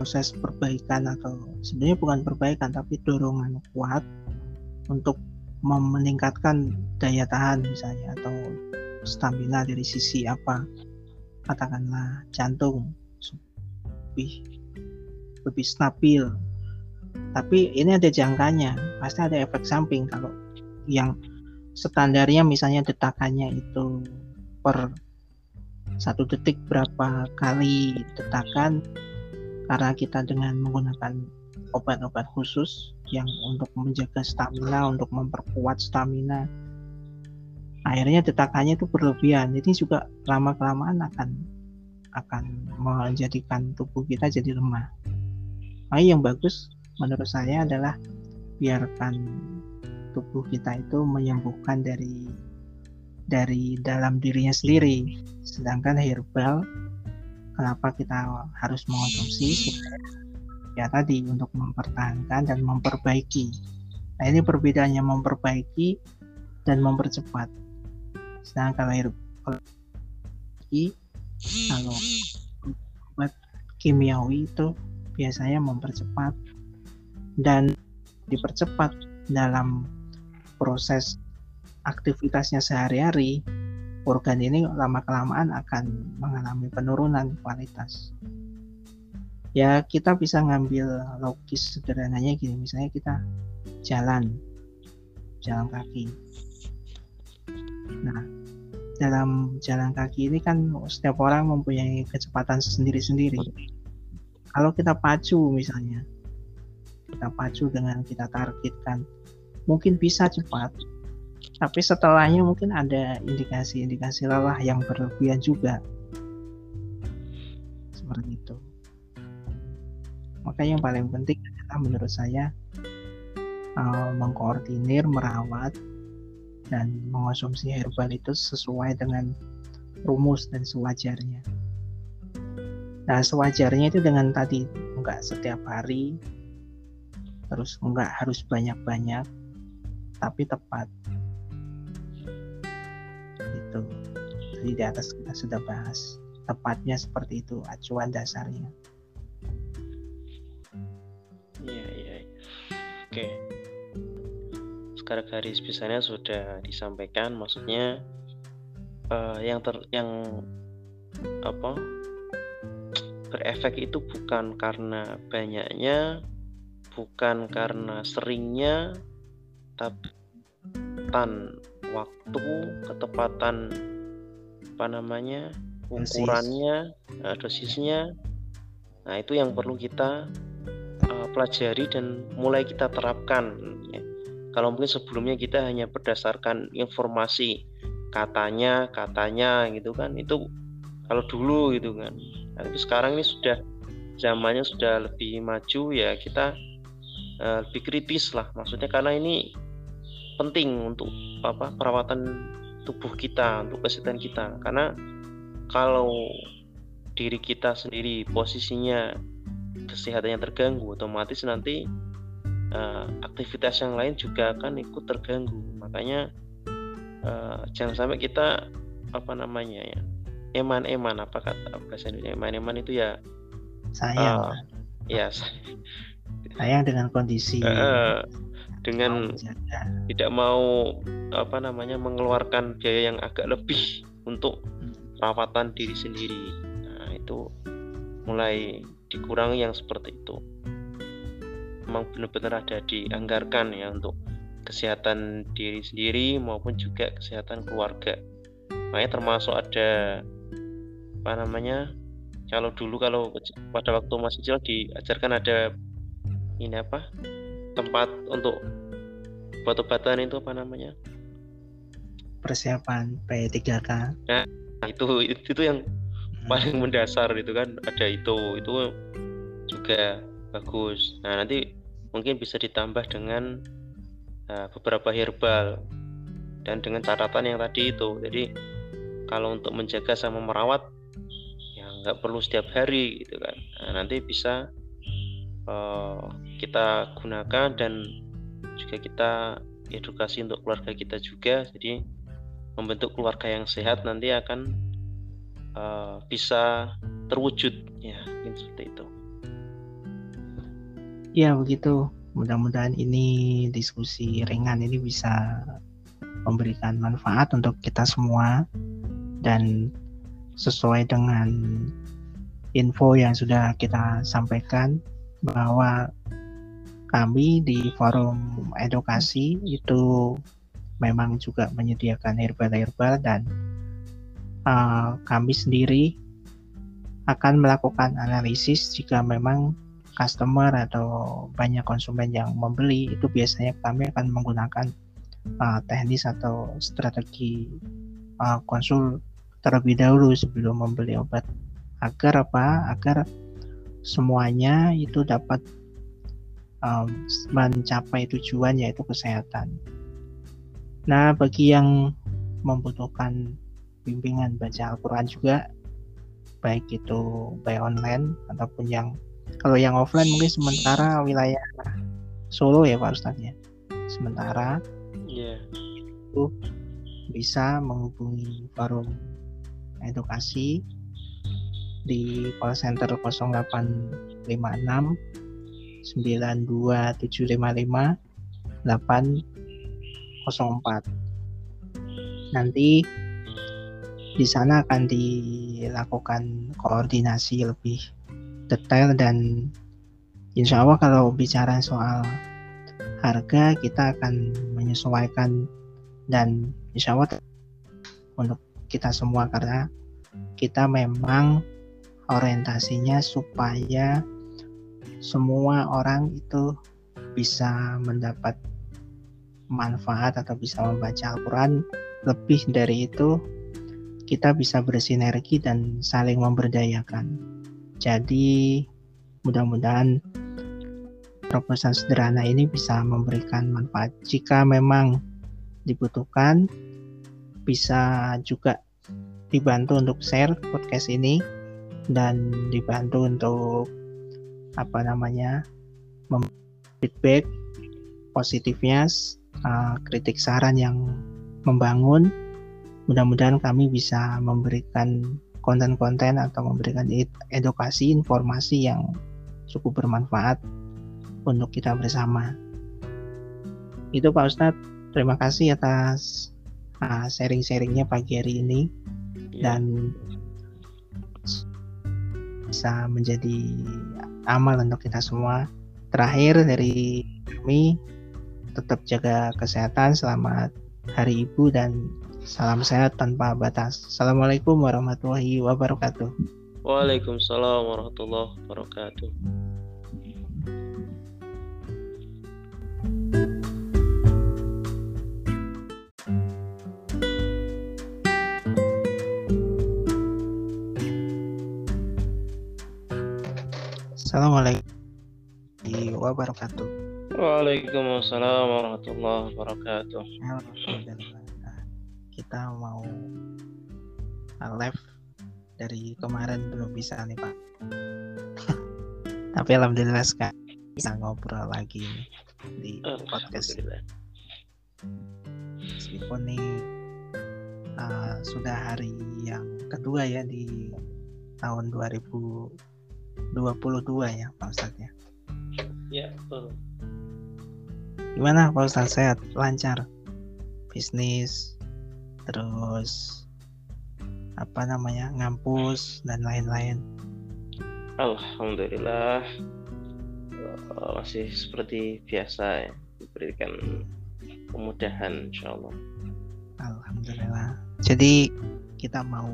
proses perbaikan atau sebenarnya bukan perbaikan tapi dorongan kuat untuk meningkatkan daya tahan misalnya atau stamina dari sisi apa katakanlah jantung lebih lebih stabil tapi ini ada jangkanya pasti ada efek samping kalau yang standarnya misalnya detakannya itu per satu detik berapa kali detakan karena kita dengan menggunakan obat-obat khusus yang untuk menjaga stamina untuk memperkuat stamina akhirnya detakannya itu berlebihan. Jadi juga lama kelamaan akan akan menjadikan tubuh kita jadi lemah. Nah, yang bagus menurut saya adalah biarkan tubuh kita itu menyembuhkan dari dari dalam dirinya sendiri. Sedangkan herbal kenapa kita harus mengonsumsi? Ya tadi untuk mempertahankan dan memperbaiki. Nah ini perbedaannya memperbaiki dan mempercepat. Sedangkan kalau herbal kalau obat kimiawi itu biasanya mempercepat dan dipercepat dalam proses aktivitasnya sehari-hari, organ ini lama-kelamaan akan mengalami penurunan kualitas. Ya, kita bisa ngambil logis sederhananya gini, misalnya kita jalan, jalan kaki. Nah, dalam jalan kaki ini kan setiap orang mempunyai kecepatan sendiri-sendiri. Kalau kita pacu misalnya, kita pacu dengan kita targetkan. Mungkin bisa cepat tapi setelahnya mungkin ada indikasi-indikasi lelah yang berlebihan juga. Seperti itu. Maka yang paling penting adalah menurut saya uh, mengkoordinir merawat dan mengonsumsi herbal itu sesuai dengan rumus dan sewajarnya. Nah sewajarnya itu dengan tadi enggak setiap hari terus enggak harus banyak-banyak tapi tepat. Itu. Jadi di atas kita sudah bahas. Tepatnya seperti itu acuan dasarnya. Iya iya oke. Sekarang garis besarnya sudah disampaikan maksudnya uh, yang ter yang apa berefek itu bukan karena banyaknya bukan karena seringnya tapi ketepatan waktu ketepatan apa namanya ukurannya Dosis. Eh, dosisnya nah itu yang perlu kita uh, pelajari dan mulai kita terapkan ya. kalau mungkin sebelumnya kita hanya berdasarkan informasi katanya katanya gitu kan itu kalau dulu gitu kan tapi sekarang ini sudah zamannya sudah lebih maju ya kita uh, lebih kritis lah. Maksudnya karena ini penting untuk apa perawatan tubuh kita untuk kesehatan kita. Karena kalau diri kita sendiri posisinya kesehatannya terganggu otomatis nanti uh, aktivitas yang lain juga akan ikut terganggu. Makanya uh, jangan sampai kita apa namanya ya eman-eman. Apa kata bahasa Indonesia? Eman-eman itu ya sayang. uh, ya sayang dengan kondisi uh, dengan tidak mau apa namanya mengeluarkan biaya yang agak lebih untuk hmm. perawatan diri sendiri. Nah, itu mulai dikurangi yang seperti itu. Memang benar-benar ada dianggarkan ya untuk kesehatan diri sendiri maupun juga kesehatan keluarga. Makanya termasuk ada apa namanya kalau dulu kalau pada waktu masih kecil diajarkan ada ini apa? Tempat untuk obat-obatan itu apa namanya? Persiapan P3K nah itu itu, yang hmm. paling mendasar itu kan. Ada itu itu juga bagus. Nah nanti mungkin bisa ditambah dengan uh, beberapa herbal dan dengan catatan yang tadi itu. Jadi kalau untuk menjaga sama merawat ya nggak perlu setiap hari gitu kan. Nah, nanti bisa uh, kita gunakan dan juga kita edukasi untuk keluarga kita juga. Jadi membentuk keluarga yang sehat nanti akan uh, bisa terwujud. Ya mungkin seperti itu. Ya begitu. Mudah-mudahan ini diskusi ringan ini bisa memberikan manfaat untuk kita semua dan sesuai dengan info yang sudah kita sampaikan bahwa kami di forum edukasi itu memang juga menyediakan herbal-herbal dan uh, kami sendiri akan melakukan analisis jika memang customer atau banyak konsumen yang membeli itu biasanya kami akan menggunakan uh, teknis atau strategi uh, konsul terlebih dahulu sebelum membeli obat. Agar apa? Agar semuanya itu dapat um, mencapai tujuan yaitu kesehatan. Nah, bagi yang membutuhkan bimbingan baca Al-Quran juga, baik itu by online ataupun yang kalau yang offline mungkin sementara wilayah Solo ya Pak Ustadz ya. Sementara yeah. itu bisa menghubungi forum edukasi di call center 0856 92755 804. Nanti di sana akan dilakukan koordinasi lebih detail dan insya Allah kalau bicara soal harga kita akan menyesuaikan dan insya Allah untuk kita semua karena kita memang orientasinya supaya semua orang itu bisa mendapat manfaat atau bisa membaca Al-Quran. Lebih dari itu kita bisa bersinergi dan saling memberdayakan. Jadi mudah-mudahan proposal sederhana ini bisa memberikan manfaat. Jika memang dibutuhkan bisa juga dibantu untuk share podcast ini dan dibantu untuk apa namanya feedback positifnya uh, kritik saran yang membangun. Mudah-mudahan kami bisa memberikan konten-konten atau memberikan edukasi informasi yang cukup bermanfaat untuk kita bersama. Itu Pak Ustadz. Terima kasih atas uh, sharing-sharingnya pagi hari ini. Iya. dan bisa menjadi amal untuk kita semua. Terakhir dari kami tetap jaga kesehatan, selamat Hari Ibu dan salam sehat tanpa batas. Assalamualaikum warahmatullahi wabarakatuh. Waalaikumsalam warahmatullahi wabarakatuh. Assalamualaikum wabarakatuh. Waalaikumsalam warahmatullahi wabarakatuh. Kita mau live dari kemarin belum bisa nih Pak. Tapi alhamdulillah sekarang bisa ngobrol lagi di podcast. Meskipun nih uh, sudah hari yang kedua ya di tahun 2000 22 ya Pak Ustadz ya. Ya, betul. Gimana Pak Ustadz sehat, lancar? Bisnis, terus apa namanya, ngampus dan lain-lain. Alhamdulillah eh, masih seperti biasa ya, diberikan kemudahan insya Allah. Alhamdulillah. Jadi kita mau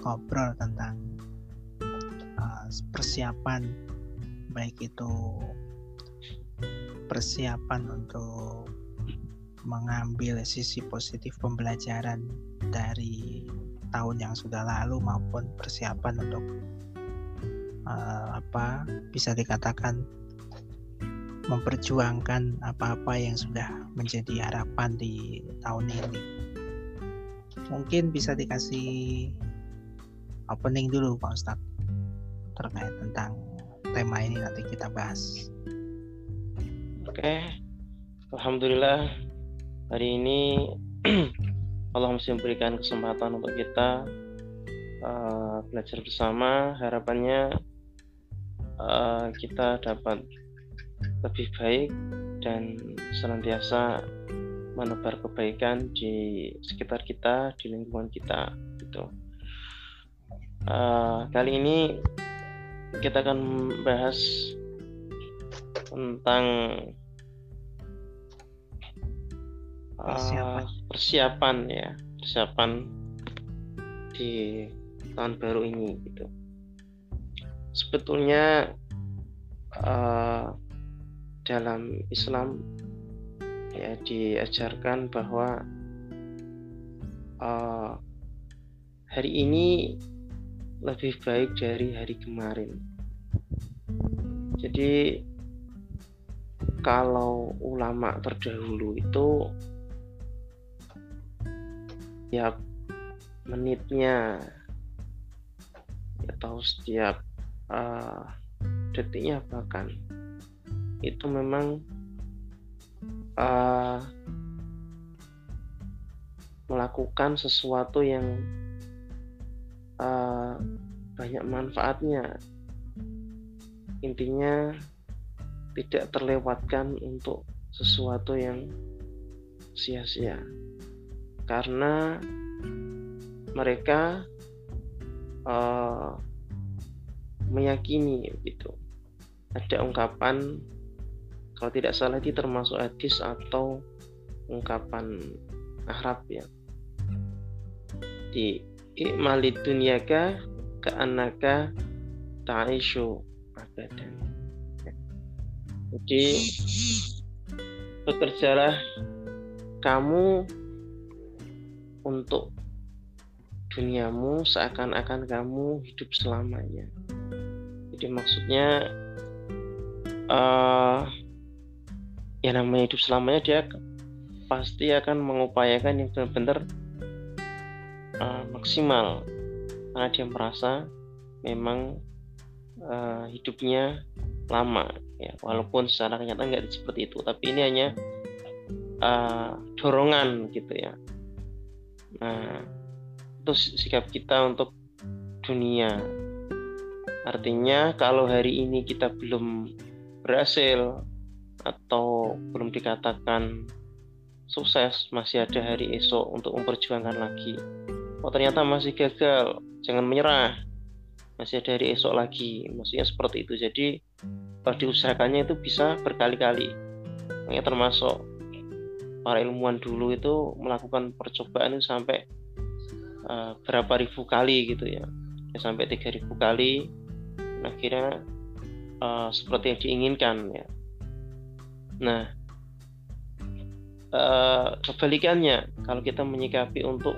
ngobrol tentang persiapan baik itu persiapan untuk mengambil sisi positif pembelajaran dari tahun yang sudah lalu maupun persiapan untuk uh, apa bisa dikatakan memperjuangkan apa-apa yang sudah menjadi harapan di tahun ini. Mungkin bisa dikasih opening dulu Pak Ustadz terkait tentang tema ini nanti kita bahas. Oke, alhamdulillah hari ini Allah masih memberikan kesempatan untuk kita uh, belajar bersama. Harapannya uh, kita dapat lebih baik dan senantiasa menebar kebaikan di sekitar kita, di lingkungan kita gitu. Uh, kali ini kita akan bahas tentang persiapan. Uh, persiapan ya, persiapan di tahun baru ini gitu. Sebetulnya uh, dalam Islam ya diajarkan bahwa uh, hari ini lebih baik dari hari kemarin. Jadi kalau ulama terdahulu itu ya menitnya atau setiap uh, detiknya bahkan itu memang uh, melakukan sesuatu yang uh, banyak manfaatnya. Intinya tidak terlewatkan untuk sesuatu yang sia-sia. Karena mereka uh, meyakini gitu. Ada ungkapan kalau tidak salah itu termasuk hadis atau ungkapan Arab ya. Di ikmalid dunyaka ke anaka ta'ishu abadan jadi bekerjalah kamu untuk duniamu seakan-akan kamu hidup selamanya. Jadi maksudnya uh, ya namanya hidup selamanya dia pasti akan mengupayakan yang benar-benar uh, maksimal. Karena dia merasa memang uh, hidupnya lama ya. Walaupun secara kenyataan nggak seperti itu tapi ini hanya uh, dorongan gitu ya. Nah itu sikap kita untuk dunia. Artinya kalau hari ini kita belum berhasil atau belum dikatakan sukses masih ada hari esok untuk memperjuangkan lagi oh ternyata masih gagal. Jangan menyerah. Masih ada hari esok lagi. Maksudnya seperti itu. Jadi kalau diusahakannya itu bisa berkali-kali. Makanya termasuk para ilmuwan dulu itu melakukan percobaan itu sampai uh, berapa ribu kali gitu ya, ya sampai tiga ribu kali. Akhirnya uh, seperti yang diinginkan ya. Nah, uh, kebalikannya. Kalau kita menyikapi untuk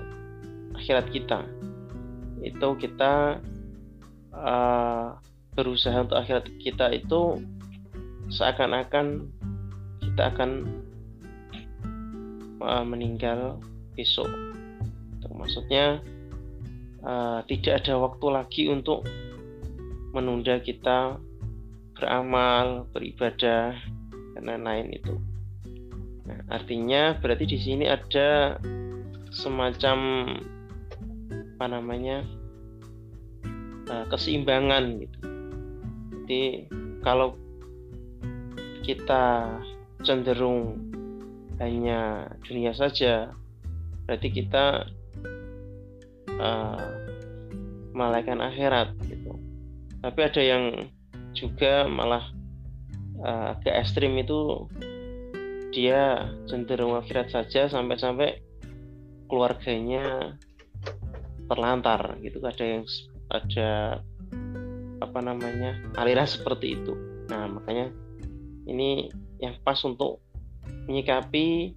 akhirat kita itu kita uh, berusaha untuk akhirat kita itu seakan-akan kita akan uh, meninggal besok. Maksudnya uh, tidak ada waktu lagi untuk menunda kita beramal, beribadah, dan lain-lain itu. Nah, artinya berarti di sini ada semacam apa namanya uh, keseimbangan gitu. Jadi kalau kita cenderung hanya dunia saja, berarti kita uh, malaikat akhirat gitu tapi ada yang juga malah uh, agak ekstrim itu dia cenderung akhirat saja sampai-sampai keluarganya terlantar gitu. Ada yang ada apa namanya aliran seperti itu. Nah makanya ini yang pas untuk menyikapi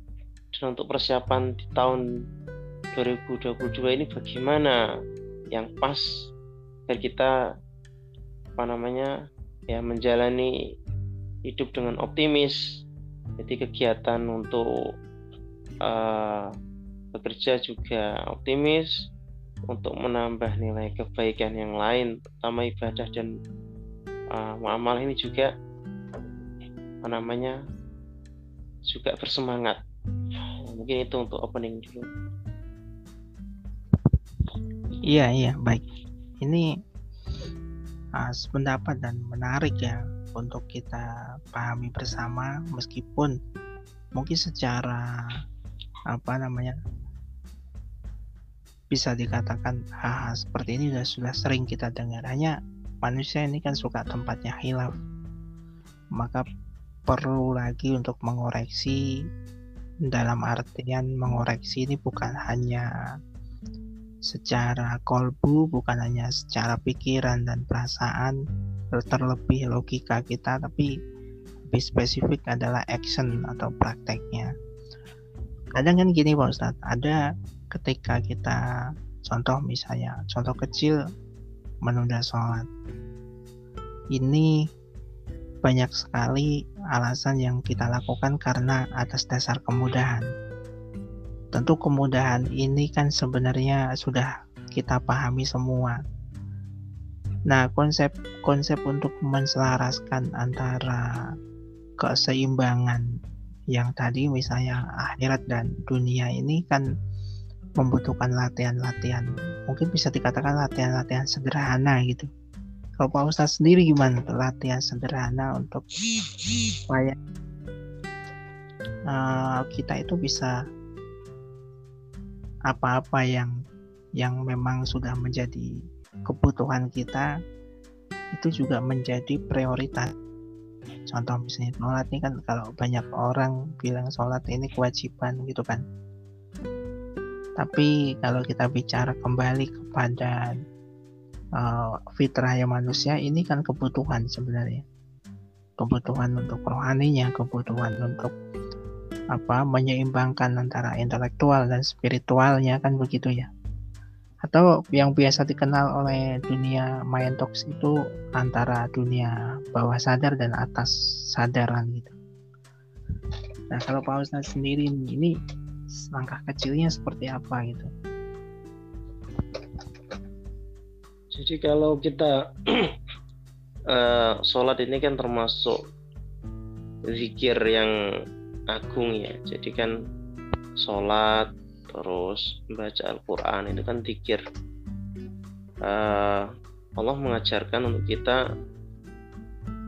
dan untuk persiapan di tahun 2022 ini bagaimana yang pas biar kita apa namanya ya menjalani hidup dengan optimis. Jadi kegiatan untuk uh, bekerja juga optimis untuk menambah nilai kebaikan yang lain terutama ibadah dan uh, muamalah ini juga apa namanya juga bersemangat. Mungkin itu untuk opening dulu. Iya iya baik. Ini uh, sependapat dan menarik ya untuk kita pahami bersama meskipun mungkin secara apa namanya bisa dikatakan hal, -hal seperti ini sudah sudah sering kita dengar. Hanya manusia ini kan suka tempatnya hilaf. Maka perlu lagi untuk mengoreksi dalam artian mengoreksi ini bukan hanya secara kolbu bukan hanya secara pikiran dan perasaan terlebih logika kita tapi lebih spesifik adalah action atau prakteknya. Kadang kan gini Pak Ustadz ada ketika kita contoh misalnya contoh kecil menunda sholat. Ini banyak sekali alasan yang kita lakukan karena atas dasar kemudahan. Tentu kemudahan ini kan sebenarnya sudah kita pahami semua. Nah konsep konsep untuk menselaraskan antara keseimbangan yang tadi misalnya akhirat dan dunia ini kan membutuhkan latihan-latihan. Mungkin bisa dikatakan latihan-latihan sederhana gitu. Kalau Pak Ustadz sendiri gimana latihan sederhana untuk supaya uh, kita itu bisa apa-apa yang yang memang sudah menjadi kebutuhan kita itu juga menjadi prioritas. Contoh misalnya sholat ini kan kalau banyak orang bilang sholat ini kewajiban gitu kan tapi kalau kita bicara kembali kepada uh, fitrah yang manusia, ini kan kebutuhan sebenarnya. Kebutuhan untuk rohaninya, kebutuhan untuk apa menyeimbangkan antara intelektual dan spiritualnya kan begitu ya. Atau yang biasa dikenal oleh dunia Mayentox itu antara dunia bawah sadar dan atas sadaran gitu. Nah kalau Pak Ustadz sendiri ini langkah kecilnya seperti apa gitu. Jadi kalau kita uh, sholat ini kan termasuk zikir yang agung ya. Jadi kan sholat terus membaca Al-Quran itu kan zikir. Uh, Allah mengajarkan untuk kita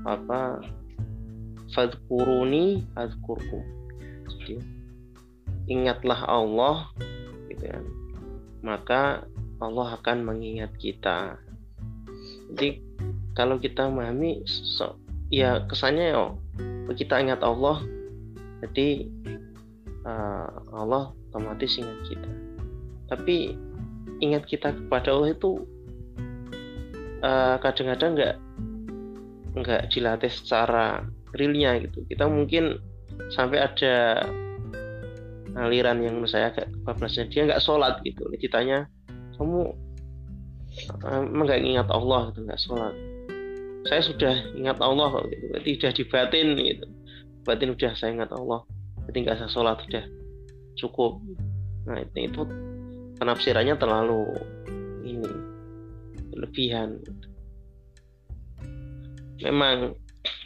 apa fadkuruni adkurku jadi ingatlah Allah gitu ya maka Allah akan mengingat kita. Jadi kalau kita memahami so, ya kesannya ya kita ingat Allah jadi uh, Allah otomatis ingat kita. Tapi ingat kita kepada Allah itu uh, kadang-kadang nggak nggak dilatih secara realnya gitu. Kita mungkin sampai ada aliran yang menurut saya agak kebablasan. Dia nggak sholat gitu. Ditanya kamu emang nggak ingat Allah gitu nggak sholat. Saya sudah ingat Allah gitu. Berarti sudah dibatin gitu. Batin udah saya ingat Allah. Berarti nggak usah sholat sudah cukup. Nah itu, itu penafsirannya terlalu ini lebihan memang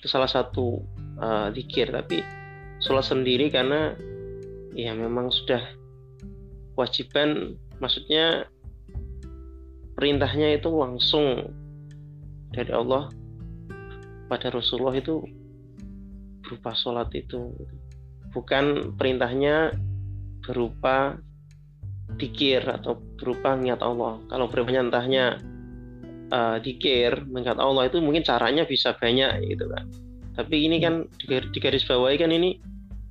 itu salah satu uh, zikir tapi sholat sendiri karena ya memang sudah kewajiban maksudnya perintahnya itu langsung dari Allah pada Rasulullah itu berupa sholat itu. Bukan perintahnya berupa dikir atau berupa niat Allah. Kalau perintahnya uh, dikir mengingat Allah itu mungkin caranya bisa banyak gitu kan. Tapi ini kan di garis bawahi kan ini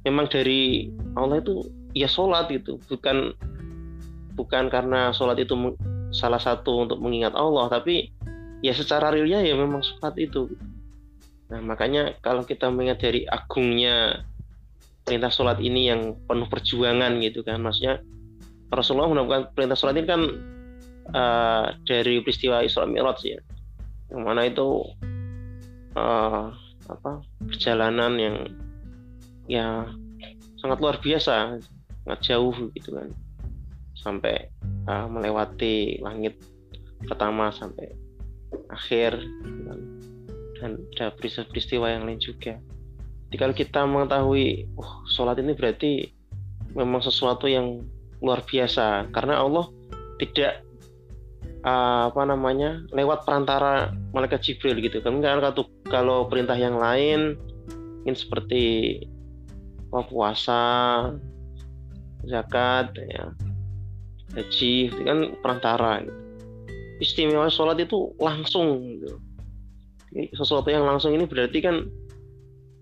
memang dari Allah itu ya sholat itu bukan bukan karena sholat itu salah satu untuk mengingat Allah tapi ya secara realnya ya memang sholat itu. Nah makanya kalau kita mengingat dari agungnya perintah sholat ini yang penuh perjuangan gitu kan maksudnya Rasulullah menemukan perintah sholat ini kan uh, dari peristiwa Isra Mi'raj ya yang mana itu uh, apa perjalanan yang ya sangat luar biasa. Sangat jauh gitu kan. Sampai uh, melewati langit pertama sampai akhir gitu kan. dan ada peristiwa-peristiwa yang lain juga. Jadi kalau kita mengetahui oh sholat ini berarti memang sesuatu yang luar biasa. Karena Allah tidak uh, apa namanya lewat perantara malaikat Jibril gitu kan. Karena kalau perintah yang lain mungkin seperti puasa, zakat, ya, haji, itu kan perantara. Gitu. Istimewa sholat itu langsung. Gitu. Sesuatu yang langsung ini berarti kan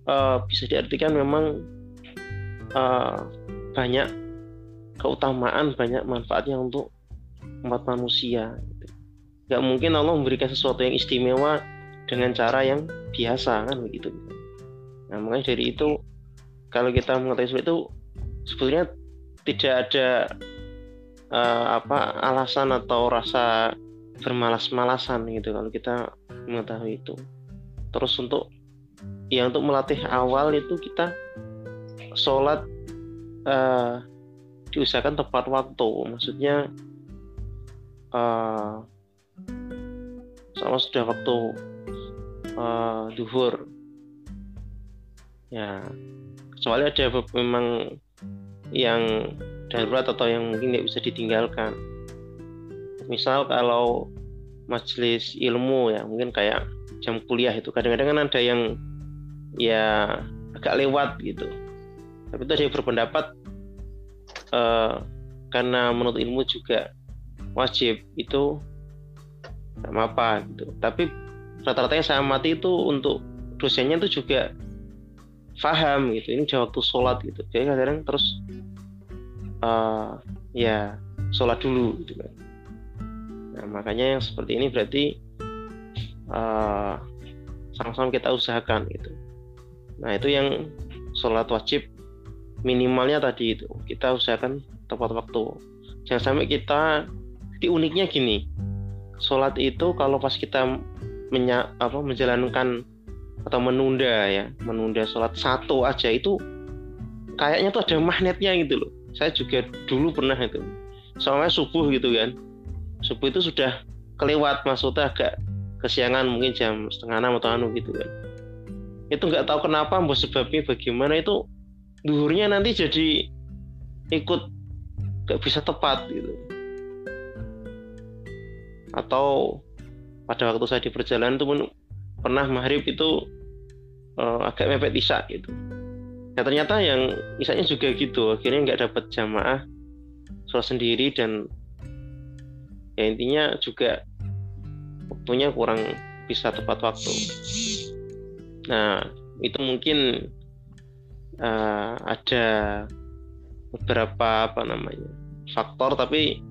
uh, bisa diartikan memang uh, banyak keutamaan, banyak manfaatnya untuk umat manusia. Gitu. Gak mungkin Allah memberikan sesuatu yang istimewa dengan cara yang biasa kan begitu. Nah makanya dari itu kalau kita mengetahui itu sebetulnya tidak ada uh, apa alasan atau rasa bermalas-malasan gitu kalau kita mengetahui itu. Terus untuk ya untuk melatih awal itu kita sholat uh, diusahakan tepat waktu. Maksudnya uh, sama sudah waktu uh, duhur ya kecuali ada memang yang darurat atau yang mungkin nggak bisa ditinggalkan. Misal kalau majelis ilmu ya mungkin kayak jam kuliah itu. Kadang-kadang kan ada yang ya agak lewat gitu. Tapi itu ada yang berpendapat uh, karena menurut ilmu juga wajib itu nggak apa gitu. Tapi rata-rata yang saya amati itu untuk dosennya itu juga faham gitu ini udah waktu sholat gitu. Jadi kadang terus uh, ya sholat dulu gitu kan. Nah makanya yang seperti ini berarti uh, sama-sama kita usahakan gitu. Nah itu yang sholat wajib minimalnya tadi itu. Kita usahakan tepat waktu. Jangan sampai kita di uniknya gini. Sholat itu kalau pas kita menya, apa, menjalankan atau menunda ya menunda sholat satu aja itu kayaknya tuh ada magnetnya gitu loh. Saya juga dulu pernah itu. Soalnya subuh gitu kan. Subuh itu sudah kelewat maksudnya agak kesiangan mungkin jam setengah enam atau anu gitu kan. Itu nggak tahu kenapa mbak sebabnya bagaimana itu duhurnya nanti jadi ikut nggak bisa tepat gitu. Atau pada waktu saya di perjalanan itu pernah maghrib itu uh, agak mepet isya gitu. Ya ternyata yang isanya juga gitu. Akhirnya nggak dapat jamaah sholat sendiri dan ya intinya juga waktunya kurang bisa tepat waktu. Nah itu mungkin uh, ada beberapa apa namanya faktor tapi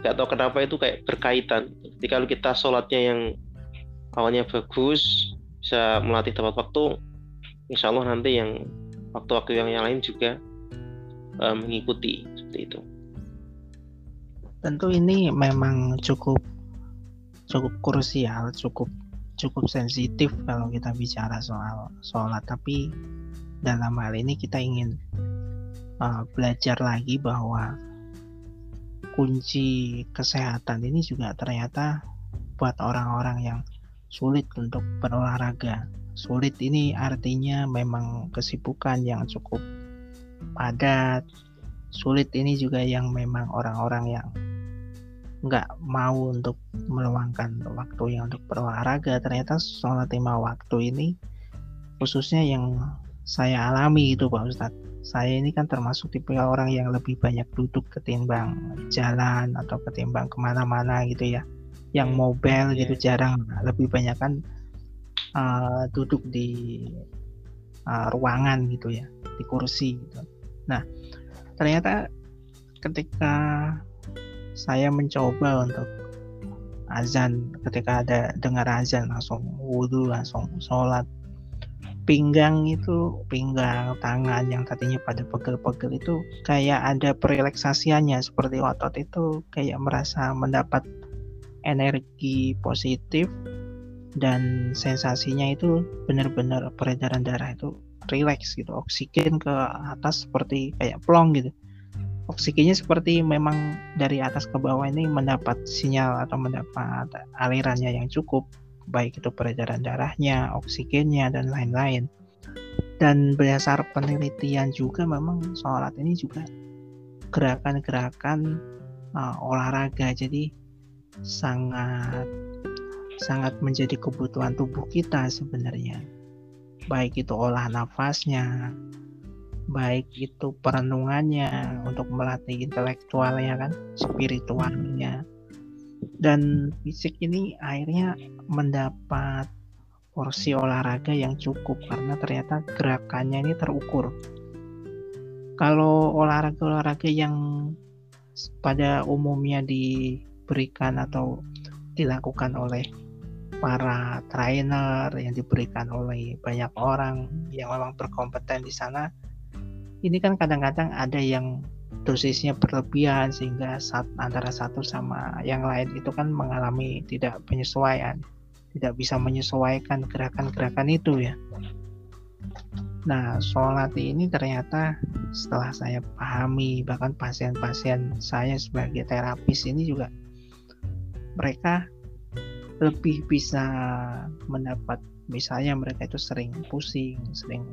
nggak tahu kenapa itu kayak berkaitan. Kalau kita sholatnya yang awalnya bagus bisa melatih tepat waktu. Insya Allah nanti yang waktu-waktu yang, lain juga uh, mengikuti seperti itu. Tentu ini memang cukup cukup krusial cukup cukup sensitif kalau kita bicara soal sholat. Tapi dalam hal ini kita ingin uh, belajar lagi bahwa kunci kesehatan ini juga ternyata buat orang-orang yang sulit untuk berolahraga. Sulit ini artinya memang kesibukan yang cukup padat. Sulit ini juga yang memang orang-orang yang nggak mau untuk meluangkan waktu yang untuk berolahraga. Ternyata sholat lima waktu ini khususnya yang saya alami itu Pak Ustadz. Saya ini kan termasuk tipe orang yang lebih banyak duduk ketimbang jalan atau ketimbang ke mana-mana gitu ya yang hmm. mobile gitu iya. jarang lebih banyak kan uh, duduk di uh, ruangan gitu ya di kursi gitu nah ternyata ketika saya mencoba untuk azan ketika ada dengar azan langsung wudhu langsung sholat pinggang itu pinggang tangan yang tadinya pada pegel-pegel itu kayak ada perelaksasiannya seperti otot itu kayak merasa mendapat energi positif dan sensasinya itu benar-benar peredaran darah itu rileks gitu. Oksigen ke atas seperti kayak plong gitu. Oksigennya seperti memang dari atas ke bawah ini mendapat sinyal atau mendapat alirannya yang cukup baik itu peredaran darahnya oksigennya dan lain-lain. Dan berdasar penelitian juga memang sholat ini juga gerakan-gerakan uh, olahraga. Jadi sangat sangat menjadi kebutuhan tubuh kita sebenarnya. Baik itu olah nafasnya, baik itu perenungannya untuk melatih intelektualnya kan, spiritualnya. Dan fisik ini akhirnya mendapat porsi olahraga yang cukup karena ternyata gerakannya ini terukur. Kalau olahraga-olahraga yang pada umumnya diberikan atau dilakukan oleh para trainer yang diberikan oleh banyak orang yang memang berkompeten di sana. Ini kan kadang-kadang ada yang dosisnya berlebihan sehingga saat antara satu sama yang lain itu kan mengalami tidak penyesuaian tidak bisa menyesuaikan gerakan-gerakan itu ya. Nah, sholat ini ternyata setelah saya pahami, bahkan pasien-pasien saya sebagai terapis ini juga mereka lebih bisa mendapat misalnya mereka itu sering pusing, sering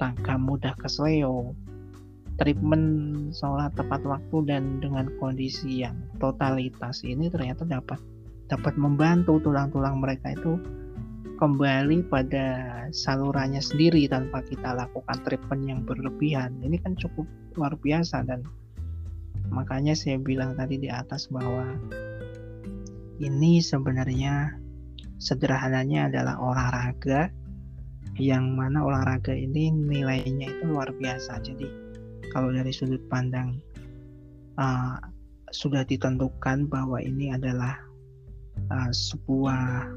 tangga mudah kesleo, treatment sholat tepat waktu dan dengan kondisi yang totalitas ini ternyata dapat dapat membantu tulang-tulang mereka itu kembali pada salurannya sendiri tanpa kita lakukan treatment yang berlebihan. Ini kan cukup luar biasa dan makanya saya bilang tadi di atas bahwa ini sebenarnya sederhananya adalah olahraga yang mana olahraga ini nilainya itu luar biasa jadi kalau dari sudut pandang uh, sudah ditentukan bahwa ini adalah uh, sebuah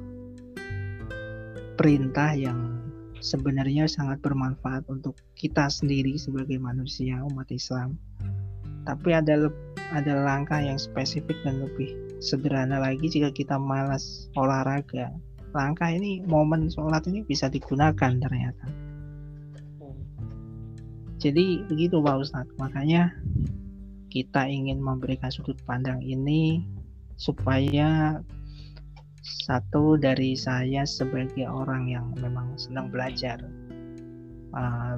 perintah yang sebenarnya sangat bermanfaat untuk kita sendiri sebagai manusia umat Islam. Tapi ada ada langkah yang spesifik dan lebih sederhana lagi jika kita malas olahraga. Langkah ini momen sholat ini bisa digunakan ternyata. Jadi begitu Pak Ustadz. Makanya kita ingin memberikan sudut pandang ini supaya satu dari saya sebagai orang yang memang senang belajar uh,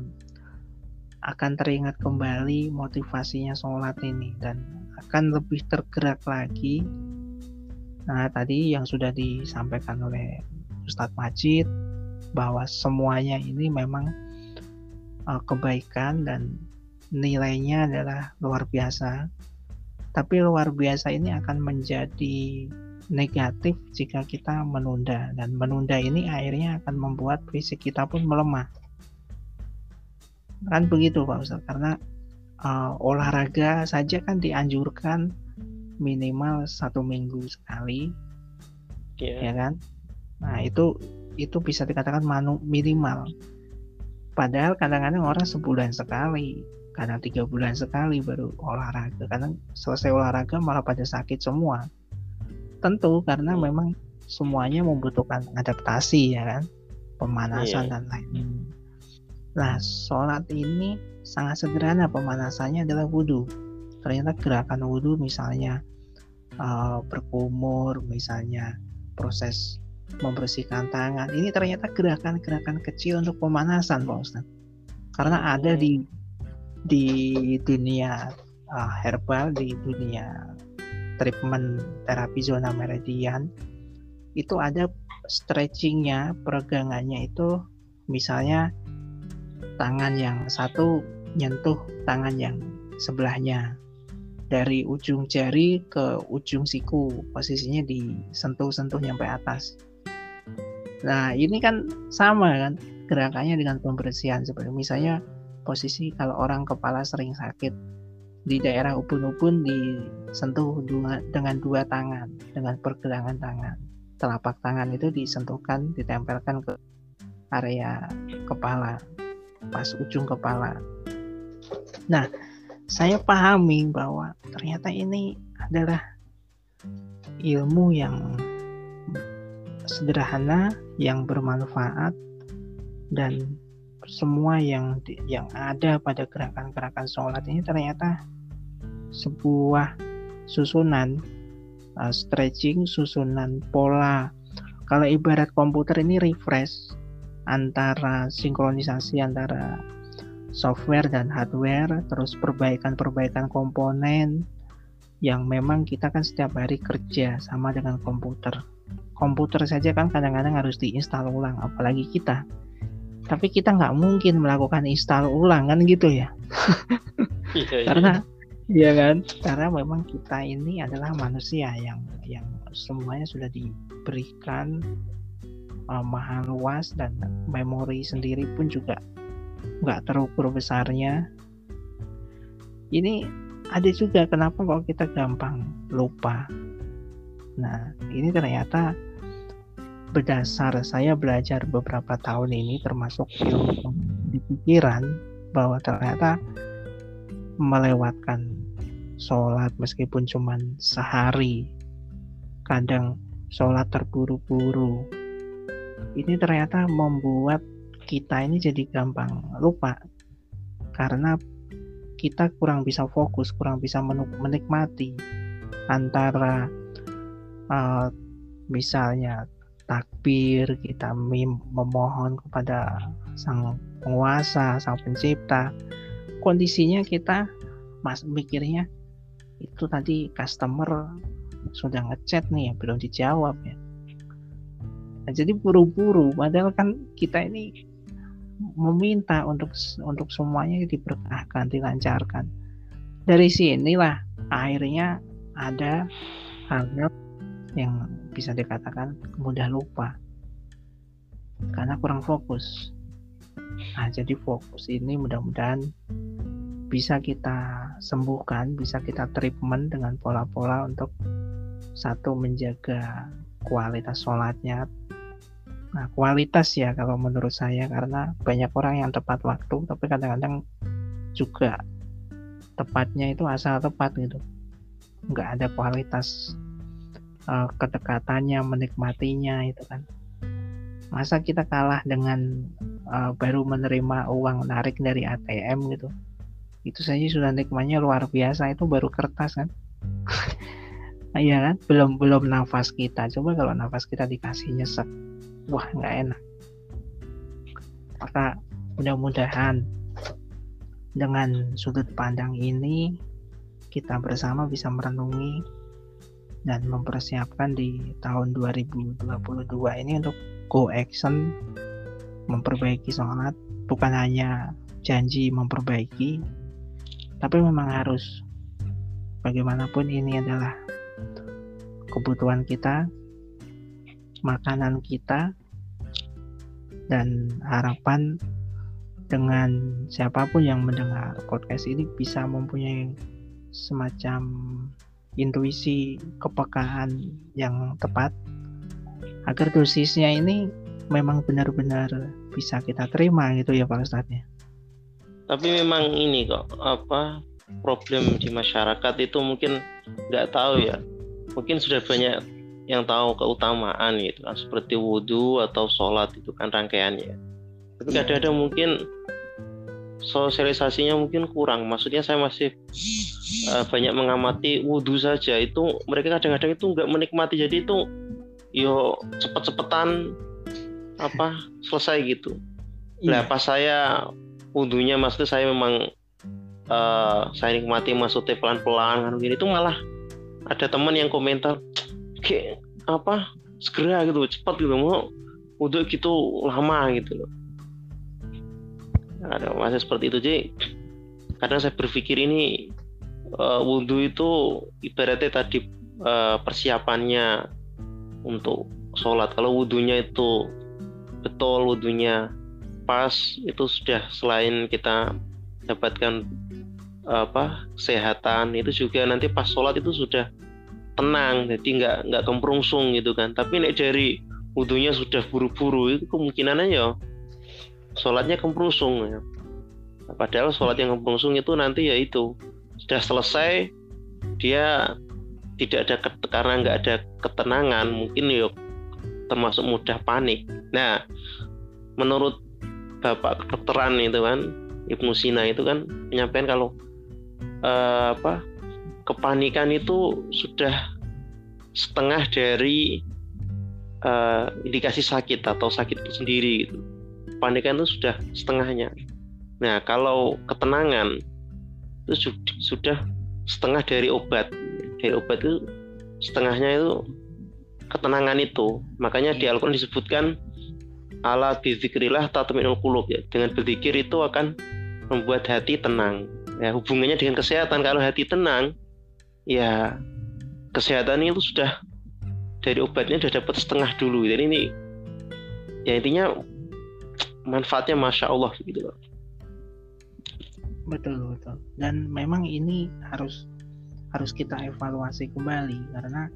akan teringat kembali motivasinya sholat ini dan akan lebih tergerak lagi. Nah tadi yang sudah disampaikan oleh Ustadz Majid bahwa semuanya ini memang uh, kebaikan dan nilainya adalah luar biasa. Tapi luar biasa ini akan menjadi negatif jika kita menunda dan menunda ini akhirnya akan membuat fisik kita pun melemah kan begitu Pak Ustaz karena uh, olahraga saja kan dianjurkan minimal satu minggu sekali yeah. ya kan? Nah itu itu bisa dikatakan manu, minimal. Padahal kadang-kadang orang sebulan sekali kadang tiga bulan sekali baru olahraga. Kadang selesai olahraga malah pada sakit semua. Tentu karena hmm. memang semuanya membutuhkan adaptasi ya kan? Pemanasan yeah. dan lain nah sholat ini sangat sederhana pemanasannya adalah wudhu ternyata gerakan wudhu misalnya uh, berkumur misalnya proses membersihkan tangan ini ternyata gerakan-gerakan kecil untuk pemanasan Pak Ustaz karena ada di di dunia uh, herbal di dunia treatment terapi zona meridian itu ada stretchingnya peregangannya itu misalnya tangan yang satu nyentuh tangan yang sebelahnya. Dari ujung jari ke ujung siku posisinya disentuh-sentuh nyampe atas. Nah ini kan sama kan gerakannya dengan pembersihan seperti misalnya posisi kalau orang kepala sering sakit di daerah ubun-ubun disentuh dengan dua tangan dengan pergelangan tangan. Telapak tangan itu disentuhkan ditempelkan ke area kepala pas ujung kepala nah saya pahami bahwa ternyata ini adalah ilmu yang sederhana yang bermanfaat dan semua yang yang ada pada gerakan-gerakan sholat ini ternyata sebuah susunan uh, stretching, susunan pola. Kalau ibarat komputer ini refresh antara sinkronisasi antara software dan hardware, terus perbaikan-perbaikan komponen yang memang kita kan setiap hari kerja sama dengan komputer. komputer saja kan kadang-kadang harus diinstal ulang apalagi kita tapi kita nggak mungkin melakukan install ulang kan gitu ya iya, iya. karena Iya kan? Karena memang kita ini adalah manusia yang yang semuanya sudah diberikan uh, luas dan memori sendiri pun juga nggak terukur besarnya. Ini ada juga kenapa kok kita gampang lupa. Nah, ini ternyata berdasar saya belajar beberapa tahun ini termasuk di pikiran bahwa ternyata melewatkan sholat meskipun cuma sehari kadang sholat terburu-buru ini ternyata membuat kita ini jadi gampang lupa. Karena kita kurang bisa fokus kurang bisa menikmati antara uh, misalnya takbir kita memohon kepada sang penguasa sang pencipta. Kondisinya kita mas mikirnya itu tadi customer sudah ngechat nih ya belum dijawab ya nah, jadi buru-buru. Padahal kan kita ini meminta untuk untuk semuanya diberkahkan dilancarkan. Dari sinilah akhirnya ada hal yang bisa dikatakan mudah lupa. Karena kurang fokus. Nah jadi fokus ini mudah-mudahan bisa kita sembuhkan, bisa kita treatment dengan pola-pola untuk satu menjaga kualitas sholatnya. Nah, kualitas ya kalau menurut saya karena banyak orang yang tepat waktu, tapi kadang-kadang juga tepatnya itu asal tepat gitu. Nggak ada kualitas uh, kedekatannya, menikmatinya itu kan. Masa kita kalah dengan uh, baru menerima uang narik dari ATM gitu? Itu saja sudah nikmatnya luar biasa itu baru kertas kan? Iya kan? Belum belum nafas kita. Coba kalau nafas kita dikasih nyesek wah nggak enak. Maka mudah-mudahan dengan sudut pandang ini kita bersama bisa merenungi dan mempersiapkan di tahun 2022 ini untuk go action memperbaiki sholat. Bukan hanya janji memperbaiki tapi memang harus. Bagaimanapun ini adalah kebutuhan kita makanan kita dan harapan dengan siapa pun yang mendengar podcast ini bisa mempunyai semacam intuisi kepekaan yang tepat agar dosisnya ini memang benar-benar bisa kita terima gitu ya Pak Ustadz ya? Tapi memang ini kok apa problem di masyarakat itu mungkin nggak tahu ya. Mungkin sudah banyak yang tahu keutamaan gitu kan seperti wudhu atau sholat itu kan rangkaiannya. Tapi iya. kadang-kadang mungkin sosialisasinya mungkin kurang. Maksudnya saya masih uh, banyak mengamati wudhu saja. Itu mereka kadang-kadang itu nggak menikmati. Jadi itu yo cepet-cepetan apa selesai gitu. Lah pas saya wudhunya maksudnya saya memang uh, saya nikmati maksudnya pelan-pelan kan gini itu malah ada teman yang komentar kayak apa segera gitu cepat gitu mau wudhu gitu lama gitu loh. Ada masa seperti itu jadi kadang saya berpikir ini uh, wudhu itu ibaratnya tadi uh, persiapannya untuk sholat. Kalau wudhunya itu betul wudhunya pas itu sudah selain kita dapatkan apa kesehatan itu juga nanti pas sholat itu sudah tenang jadi nggak nggak kemprungsung gitu kan. Tapi nek dari wudhunya sudah buru-buru itu kemungkinannya ya sholatnya kemprungsung ya. Padahal sholat yang kemprungsung itu nanti ya itu. Sudah selesai dia tidak ada karena nggak ada ketenangan mungkin ya termasuk mudah panik. Nah menurut bapak kedokteran itu kan Ibnu Sina itu kan menyampaikan kalau uh, apa kepanikan itu sudah setengah dari uh, indikasi sakit atau sakit itu sendiri gitu. Kepanikan itu sudah setengahnya. Nah, kalau ketenangan itu sudah setengah dari obat. Dari obat itu setengahnya itu ketenangan itu. Makanya di Al-Qur'an disebutkan ala bizikrillah tatma'innul qulub ya. Dengan berzikir itu akan membuat hati tenang. Ya, hubungannya dengan kesehatan. Kalau hati tenang, ya kesehatan itu sudah dari obatnya sudah dapat setengah dulu. Jadi ini ya intinya manfaatnya masya Allah gitu loh. Betul betul. Dan memang ini harus harus kita evaluasi kembali karena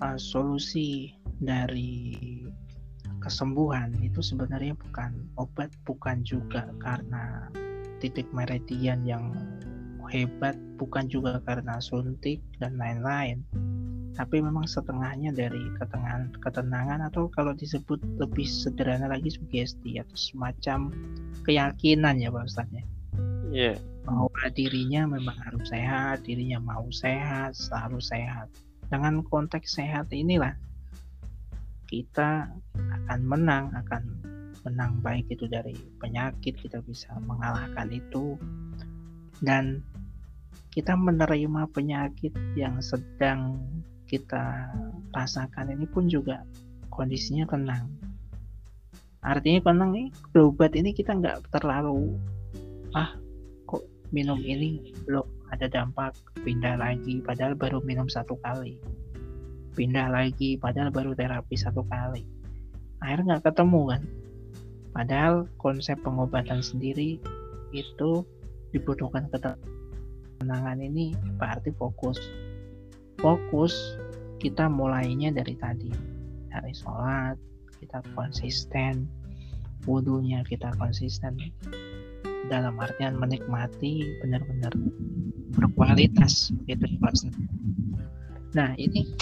uh, solusi dari kesembuhan itu sebenarnya bukan obat bukan juga karena titik meridian yang hebat bukan juga karena suntik dan lain-lain tapi memang setengahnya dari ketenangan ketenangan atau kalau disebut lebih sederhana lagi sugesti atau semacam keyakinan ya Pak Ustadz ya. Yeah. bahwa dirinya memang harus sehat dirinya mau sehat selalu sehat. Dengan konteks sehat inilah kita akan menang akan menang baik itu dari penyakit kita bisa mengalahkan itu. Dan kita menerima penyakit yang sedang kita rasakan ini pun juga kondisinya tenang. Artinya tenang nih berobat ini kita nggak terlalu ah kok minum ini belum ada dampak pindah lagi padahal baru minum satu kali. Pindah lagi padahal baru terapi satu kali. Akhirnya nggak ketemu kan? Padahal konsep pengobatan sendiri itu dibutuhkan ketenangan ini berarti fokus. Fokus kita mulainya dari tadi. Dari sholat kita konsisten. Wudhunya kita konsisten. Dalam artian menikmati benar-benar berkualitas itu nah ini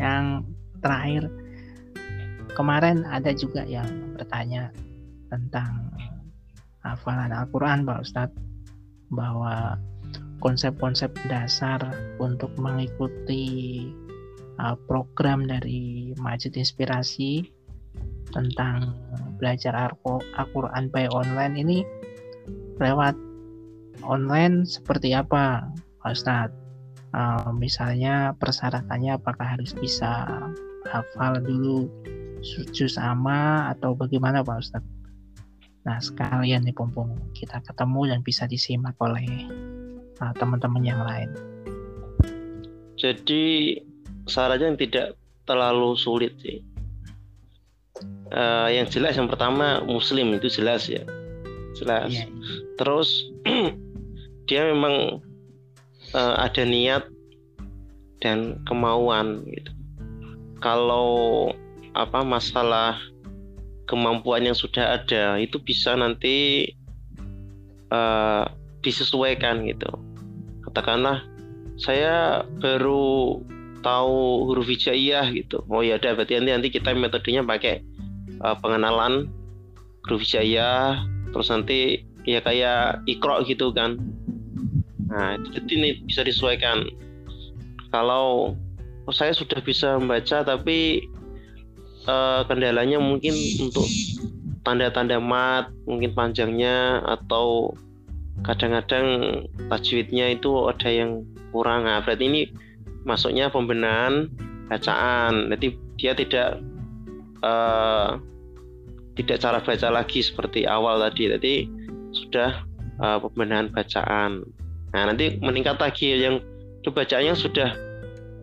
yang terakhir. Kemarin ada juga yang bertanya tentang hafalan Al-Quran Pak Ustadz bahwa konsep-konsep dasar untuk mengikuti uh, program dari Majid Inspirasi tentang belajar Al-Quran by online ini lewat online seperti apa Pak Ustadz uh, misalnya persyaratannya apakah harus bisa hafal dulu juz sama atau bagaimana Pak Ustadz? Nah sekalian nih pompong kita ketemu dan bisa disimak oleh uh, teman-teman yang lain. Jadi syaratnya yang tidak terlalu sulit sih. Uh, yang jelas yang pertama Muslim itu jelas ya, jelas. Yeah, yeah. Terus dia memang uh, ada niat dan kemauan gitu. Kalau apa masalah kemampuan yang sudah ada itu bisa nanti uh, disesuaikan gitu. Katakanlah saya baru tahu huruf hijaiyah gitu. Oh ya udah berarti nanti nanti kita metodenya pakai uh, pengenalan huruf hijaiyah terus nanti ya kayak ikro gitu kan Nah, jadi ini bisa disesuaikan. Kalau oh, saya sudah bisa membaca tapi uh, kendalanya mungkin untuk tanda-tanda mat, mungkin panjangnya atau kadang-kadang tajwidnya itu ada yang kurang. Nah, berarti ini masuknya pembenahan bacaan. Jadi dia tidak uh, tidak cara baca lagi seperti awal tadi. Jadi sudah uh, pembenahan bacaan. Nah, nanti meningkat lagi yang bacaannya sudah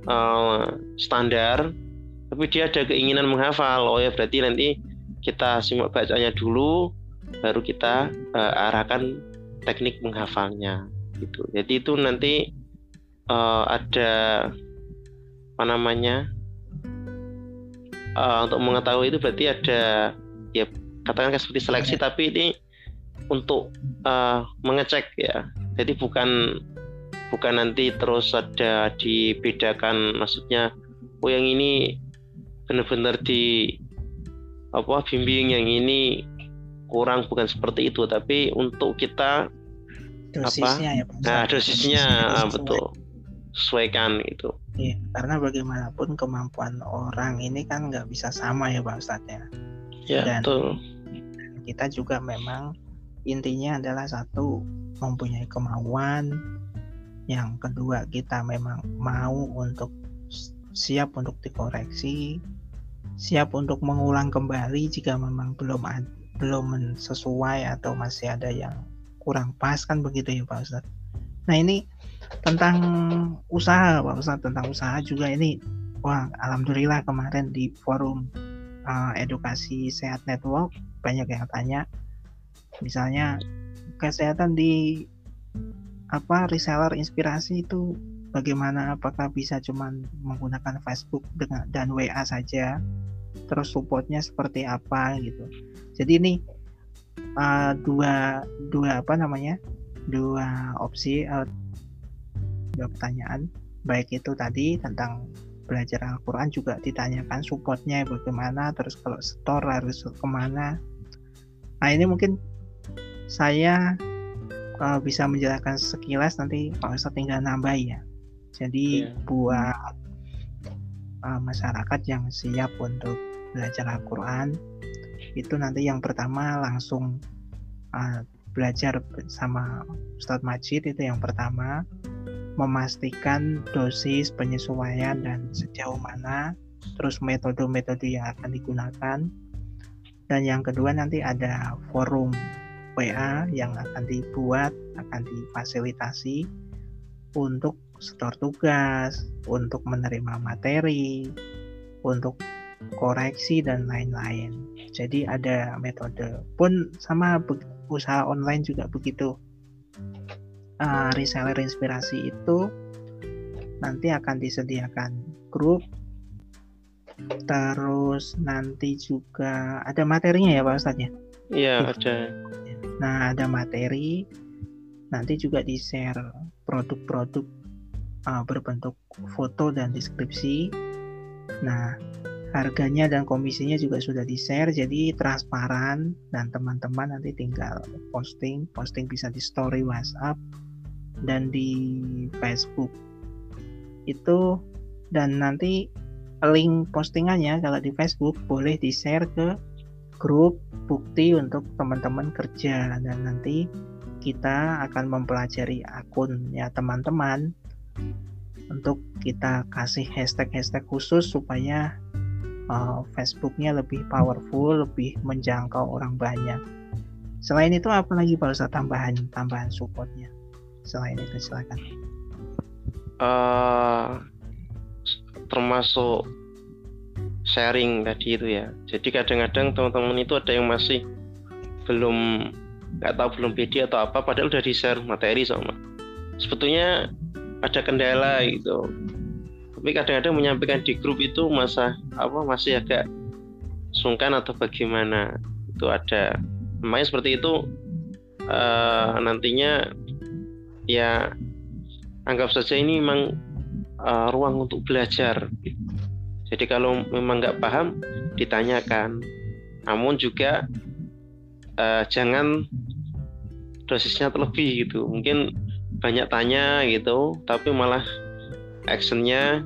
uh, standar, tapi dia ada keinginan menghafal. Oh ya, berarti nanti kita simak bacanya dulu, baru kita uh, arahkan teknik menghafalnya. Gitu. Jadi itu nanti uh, ada apa namanya? Uh, untuk mengetahui itu berarti ada ya katakan seperti seleksi, tapi ini untuk uh, mengecek ya jadi bukan bukan nanti terus ada dibedakan maksudnya oh yang ini benar-benar di apa bimbing yang ini kurang bukan seperti itu tapi untuk kita dosisnya apa? ya Pak. nah dosisnya, dosisnya betul. Sesuaikan itu iya karena bagaimanapun kemampuan orang ini kan nggak bisa sama ya Pak Ustadz ya. Ya dan betul. kita juga memang intinya adalah satu mempunyai kemauan. Yang kedua kita memang mau untuk siap untuk dikoreksi siap untuk mengulang kembali jika memang belum belum sesuai atau masih ada yang kurang pas kan begitu ya Pak Ustadz. Nah ini tentang usaha Pak Ustadz tentang usaha juga ini. Wah alhamdulillah kemarin di forum uh, edukasi sehat network banyak yang tanya misalnya kesehatan di apa reseller inspirasi itu bagaimana? Apakah bisa cuman menggunakan Facebook dengan dan WA saja? Terus supportnya seperti apa gitu jadi ini uh, dua dua apa namanya? Dua opsi uh, dua pertanyaan. Baik itu tadi tentang belajar Al-Quran juga ditanyakan supportnya bagaimana terus kalau store harus ke mana. Nah ini mungkin saya uh, bisa menjelaskan sekilas nanti Pak Ustadz tinggal nambah ya. Jadi yeah. buat uh, masyarakat yang siap untuk belajar Al-Quran itu nanti yang pertama langsung uh, belajar sama Ustadz Majid itu yang pertama memastikan dosis penyesuaian dan sejauh mana terus metode-metode yang akan digunakan dan yang kedua nanti ada forum WA yang akan dibuat akan difasilitasi untuk setor tugas, untuk menerima materi, untuk koreksi dan lain-lain. Jadi ada metode pun sama usaha online juga begitu. Uh, reseller inspirasi itu nanti akan disediakan grup terus nanti juga ada materinya ya Pak Ustadz ya? Iya ada. Nah ada materi nanti juga di share produk-produk uh, berbentuk foto dan deskripsi. Nah, harganya dan komisinya juga sudah di-share jadi transparan dan teman-teman nanti tinggal posting, posting bisa di story WhatsApp dan di Facebook. Itu dan nanti link postingannya kalau di Facebook boleh di-share ke grup bukti untuk teman-teman kerja dan nanti kita akan mempelajari akunnya teman-teman untuk kita kasih hashtag-hashtag khusus supaya uh, Facebooknya lebih powerful, lebih menjangkau orang banyak. Selain itu apa lagi Pak Ustaz tambahan tambahan supportnya? Selain itu silakan. Uh, termasuk sharing tadi itu ya. Jadi kadang-kadang teman-teman itu ada yang masih belum nggak tahu belum pede atau apa, padahal udah di share materi sama. Sebetulnya ada kendala gitu tapi kadang-kadang menyampaikan di grup itu masa apa masih agak sungkan atau bagaimana? Itu ada. Namanya seperti itu uh, nantinya ya anggap saja ini memang uh, ruang untuk belajar. Jadi kalau memang nggak paham ditanyakan. Namun juga uh, jangan dosisnya terlebih gitu. Mungkin banyak tanya gitu tapi malah actionnya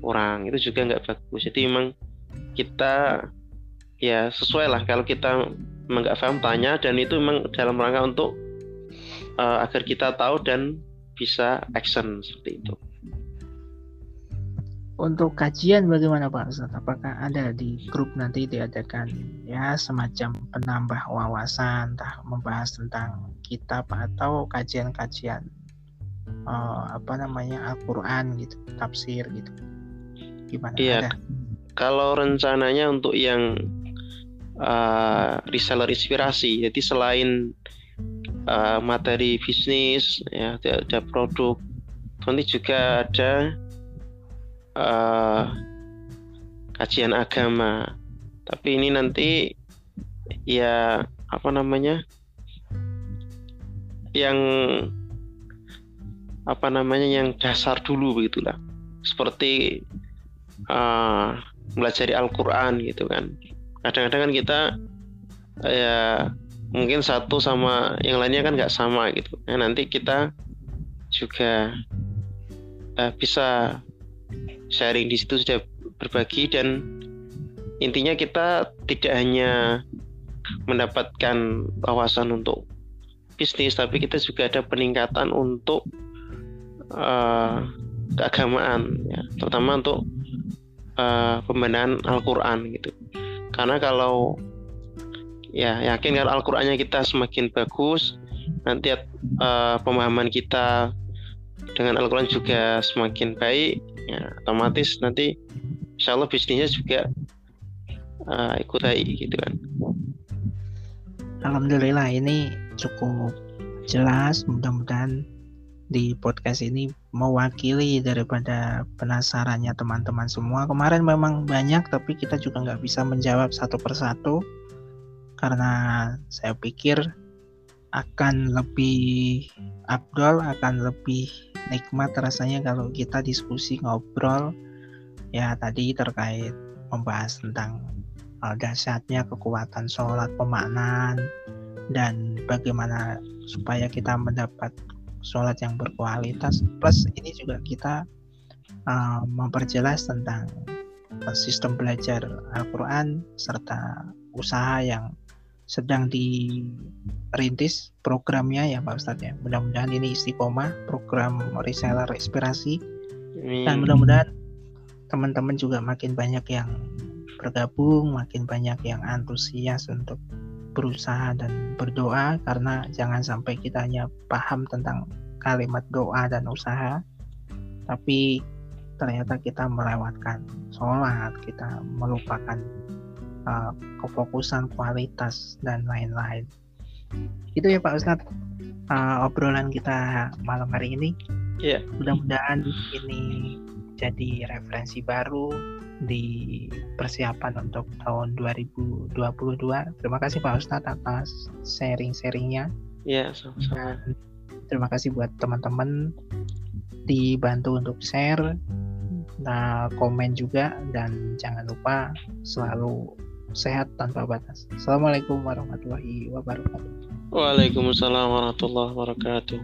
kurang itu juga nggak bagus jadi memang kita ya sesuai lah kalau kita nggak paham tanya dan itu memang dalam rangka untuk uh, agar kita tahu dan bisa action seperti itu. Untuk kajian bagaimana Pak Ustaz? Apakah ada di grup nanti diadakan ya semacam penambah wawasan, entah membahas tentang kitab atau kajian-kajian uh, apa namanya Al-Qur'an gitu, tafsir gitu. Gimana? Iya. Ada? Kalau rencananya untuk yang uh, reseller inspirasi, jadi selain uh, materi bisnis ya ada, ada produk, nanti juga ada uh, kajian agama. Tapi ini nanti ya apa namanya yang apa namanya yang dasar dulu begitulah seperti uh, Al-Quran gitu kan. Kadang-kadang kan kita ya mungkin satu sama yang lainnya kan nggak sama gitu. Nah, nanti kita juga uh, bisa sharing di situ sudah berbagi dan intinya kita tidak hanya mendapatkan wawasan untuk bisnis tapi kita juga ada peningkatan untuk uh, keagamaan ya. Terutama untuk uh, pembenahan Al-Qur'an gitu. Karena kalau ya yakin kalau Al-Qur'annya kita semakin bagus, nanti uh, pemahaman kita dengan Al-Quran juga semakin baik ya otomatis nanti insya Allah bisnisnya juga uh, ikut baik gitu kan Alhamdulillah ini cukup jelas mudah-mudahan di podcast ini mewakili daripada penasarannya teman-teman semua. Kemarin memang banyak tapi kita juga nggak bisa menjawab satu persatu karena saya pikir akan lebih abdol akan lebih nikmat rasanya kalau kita diskusi ngobrol ya tadi terkait membahas tentang uh, dahsyatnya kekuatan sholat pemaknaan dan bagaimana supaya kita mendapat sholat yang berkualitas. Plus ini juga kita uh, memperjelas tentang uh, sistem belajar Al-Quran serta usaha yang sedang dirintis programnya ya Pak Ustadz ya. Mudah-mudahan ini istiqomah program reseller inspirasi. Dan mudah-mudahan teman-teman juga makin banyak yang bergabung, makin banyak yang antusias untuk berusaha dan berdoa karena jangan sampai kita hanya paham tentang kalimat doa dan usaha tapi ternyata kita melewatkan sholat, kita melupakan uh, kefokusan kualitas dan lain-lain itu ya Pak Ustadz uh, obrolan kita malam hari ini yeah. mudah-mudahan ini jadi referensi baru di persiapan untuk tahun 2022 terima kasih Pak Ustadz atas sharing-sharingnya ya yeah, sama-sama terima kasih buat teman-teman dibantu untuk share nah, komen juga dan jangan lupa selalu sehat tanpa batas. Assalamualaikum warahmatullahi wabarakatuh. Waalaikumsalam warahmatullahi wabarakatuh.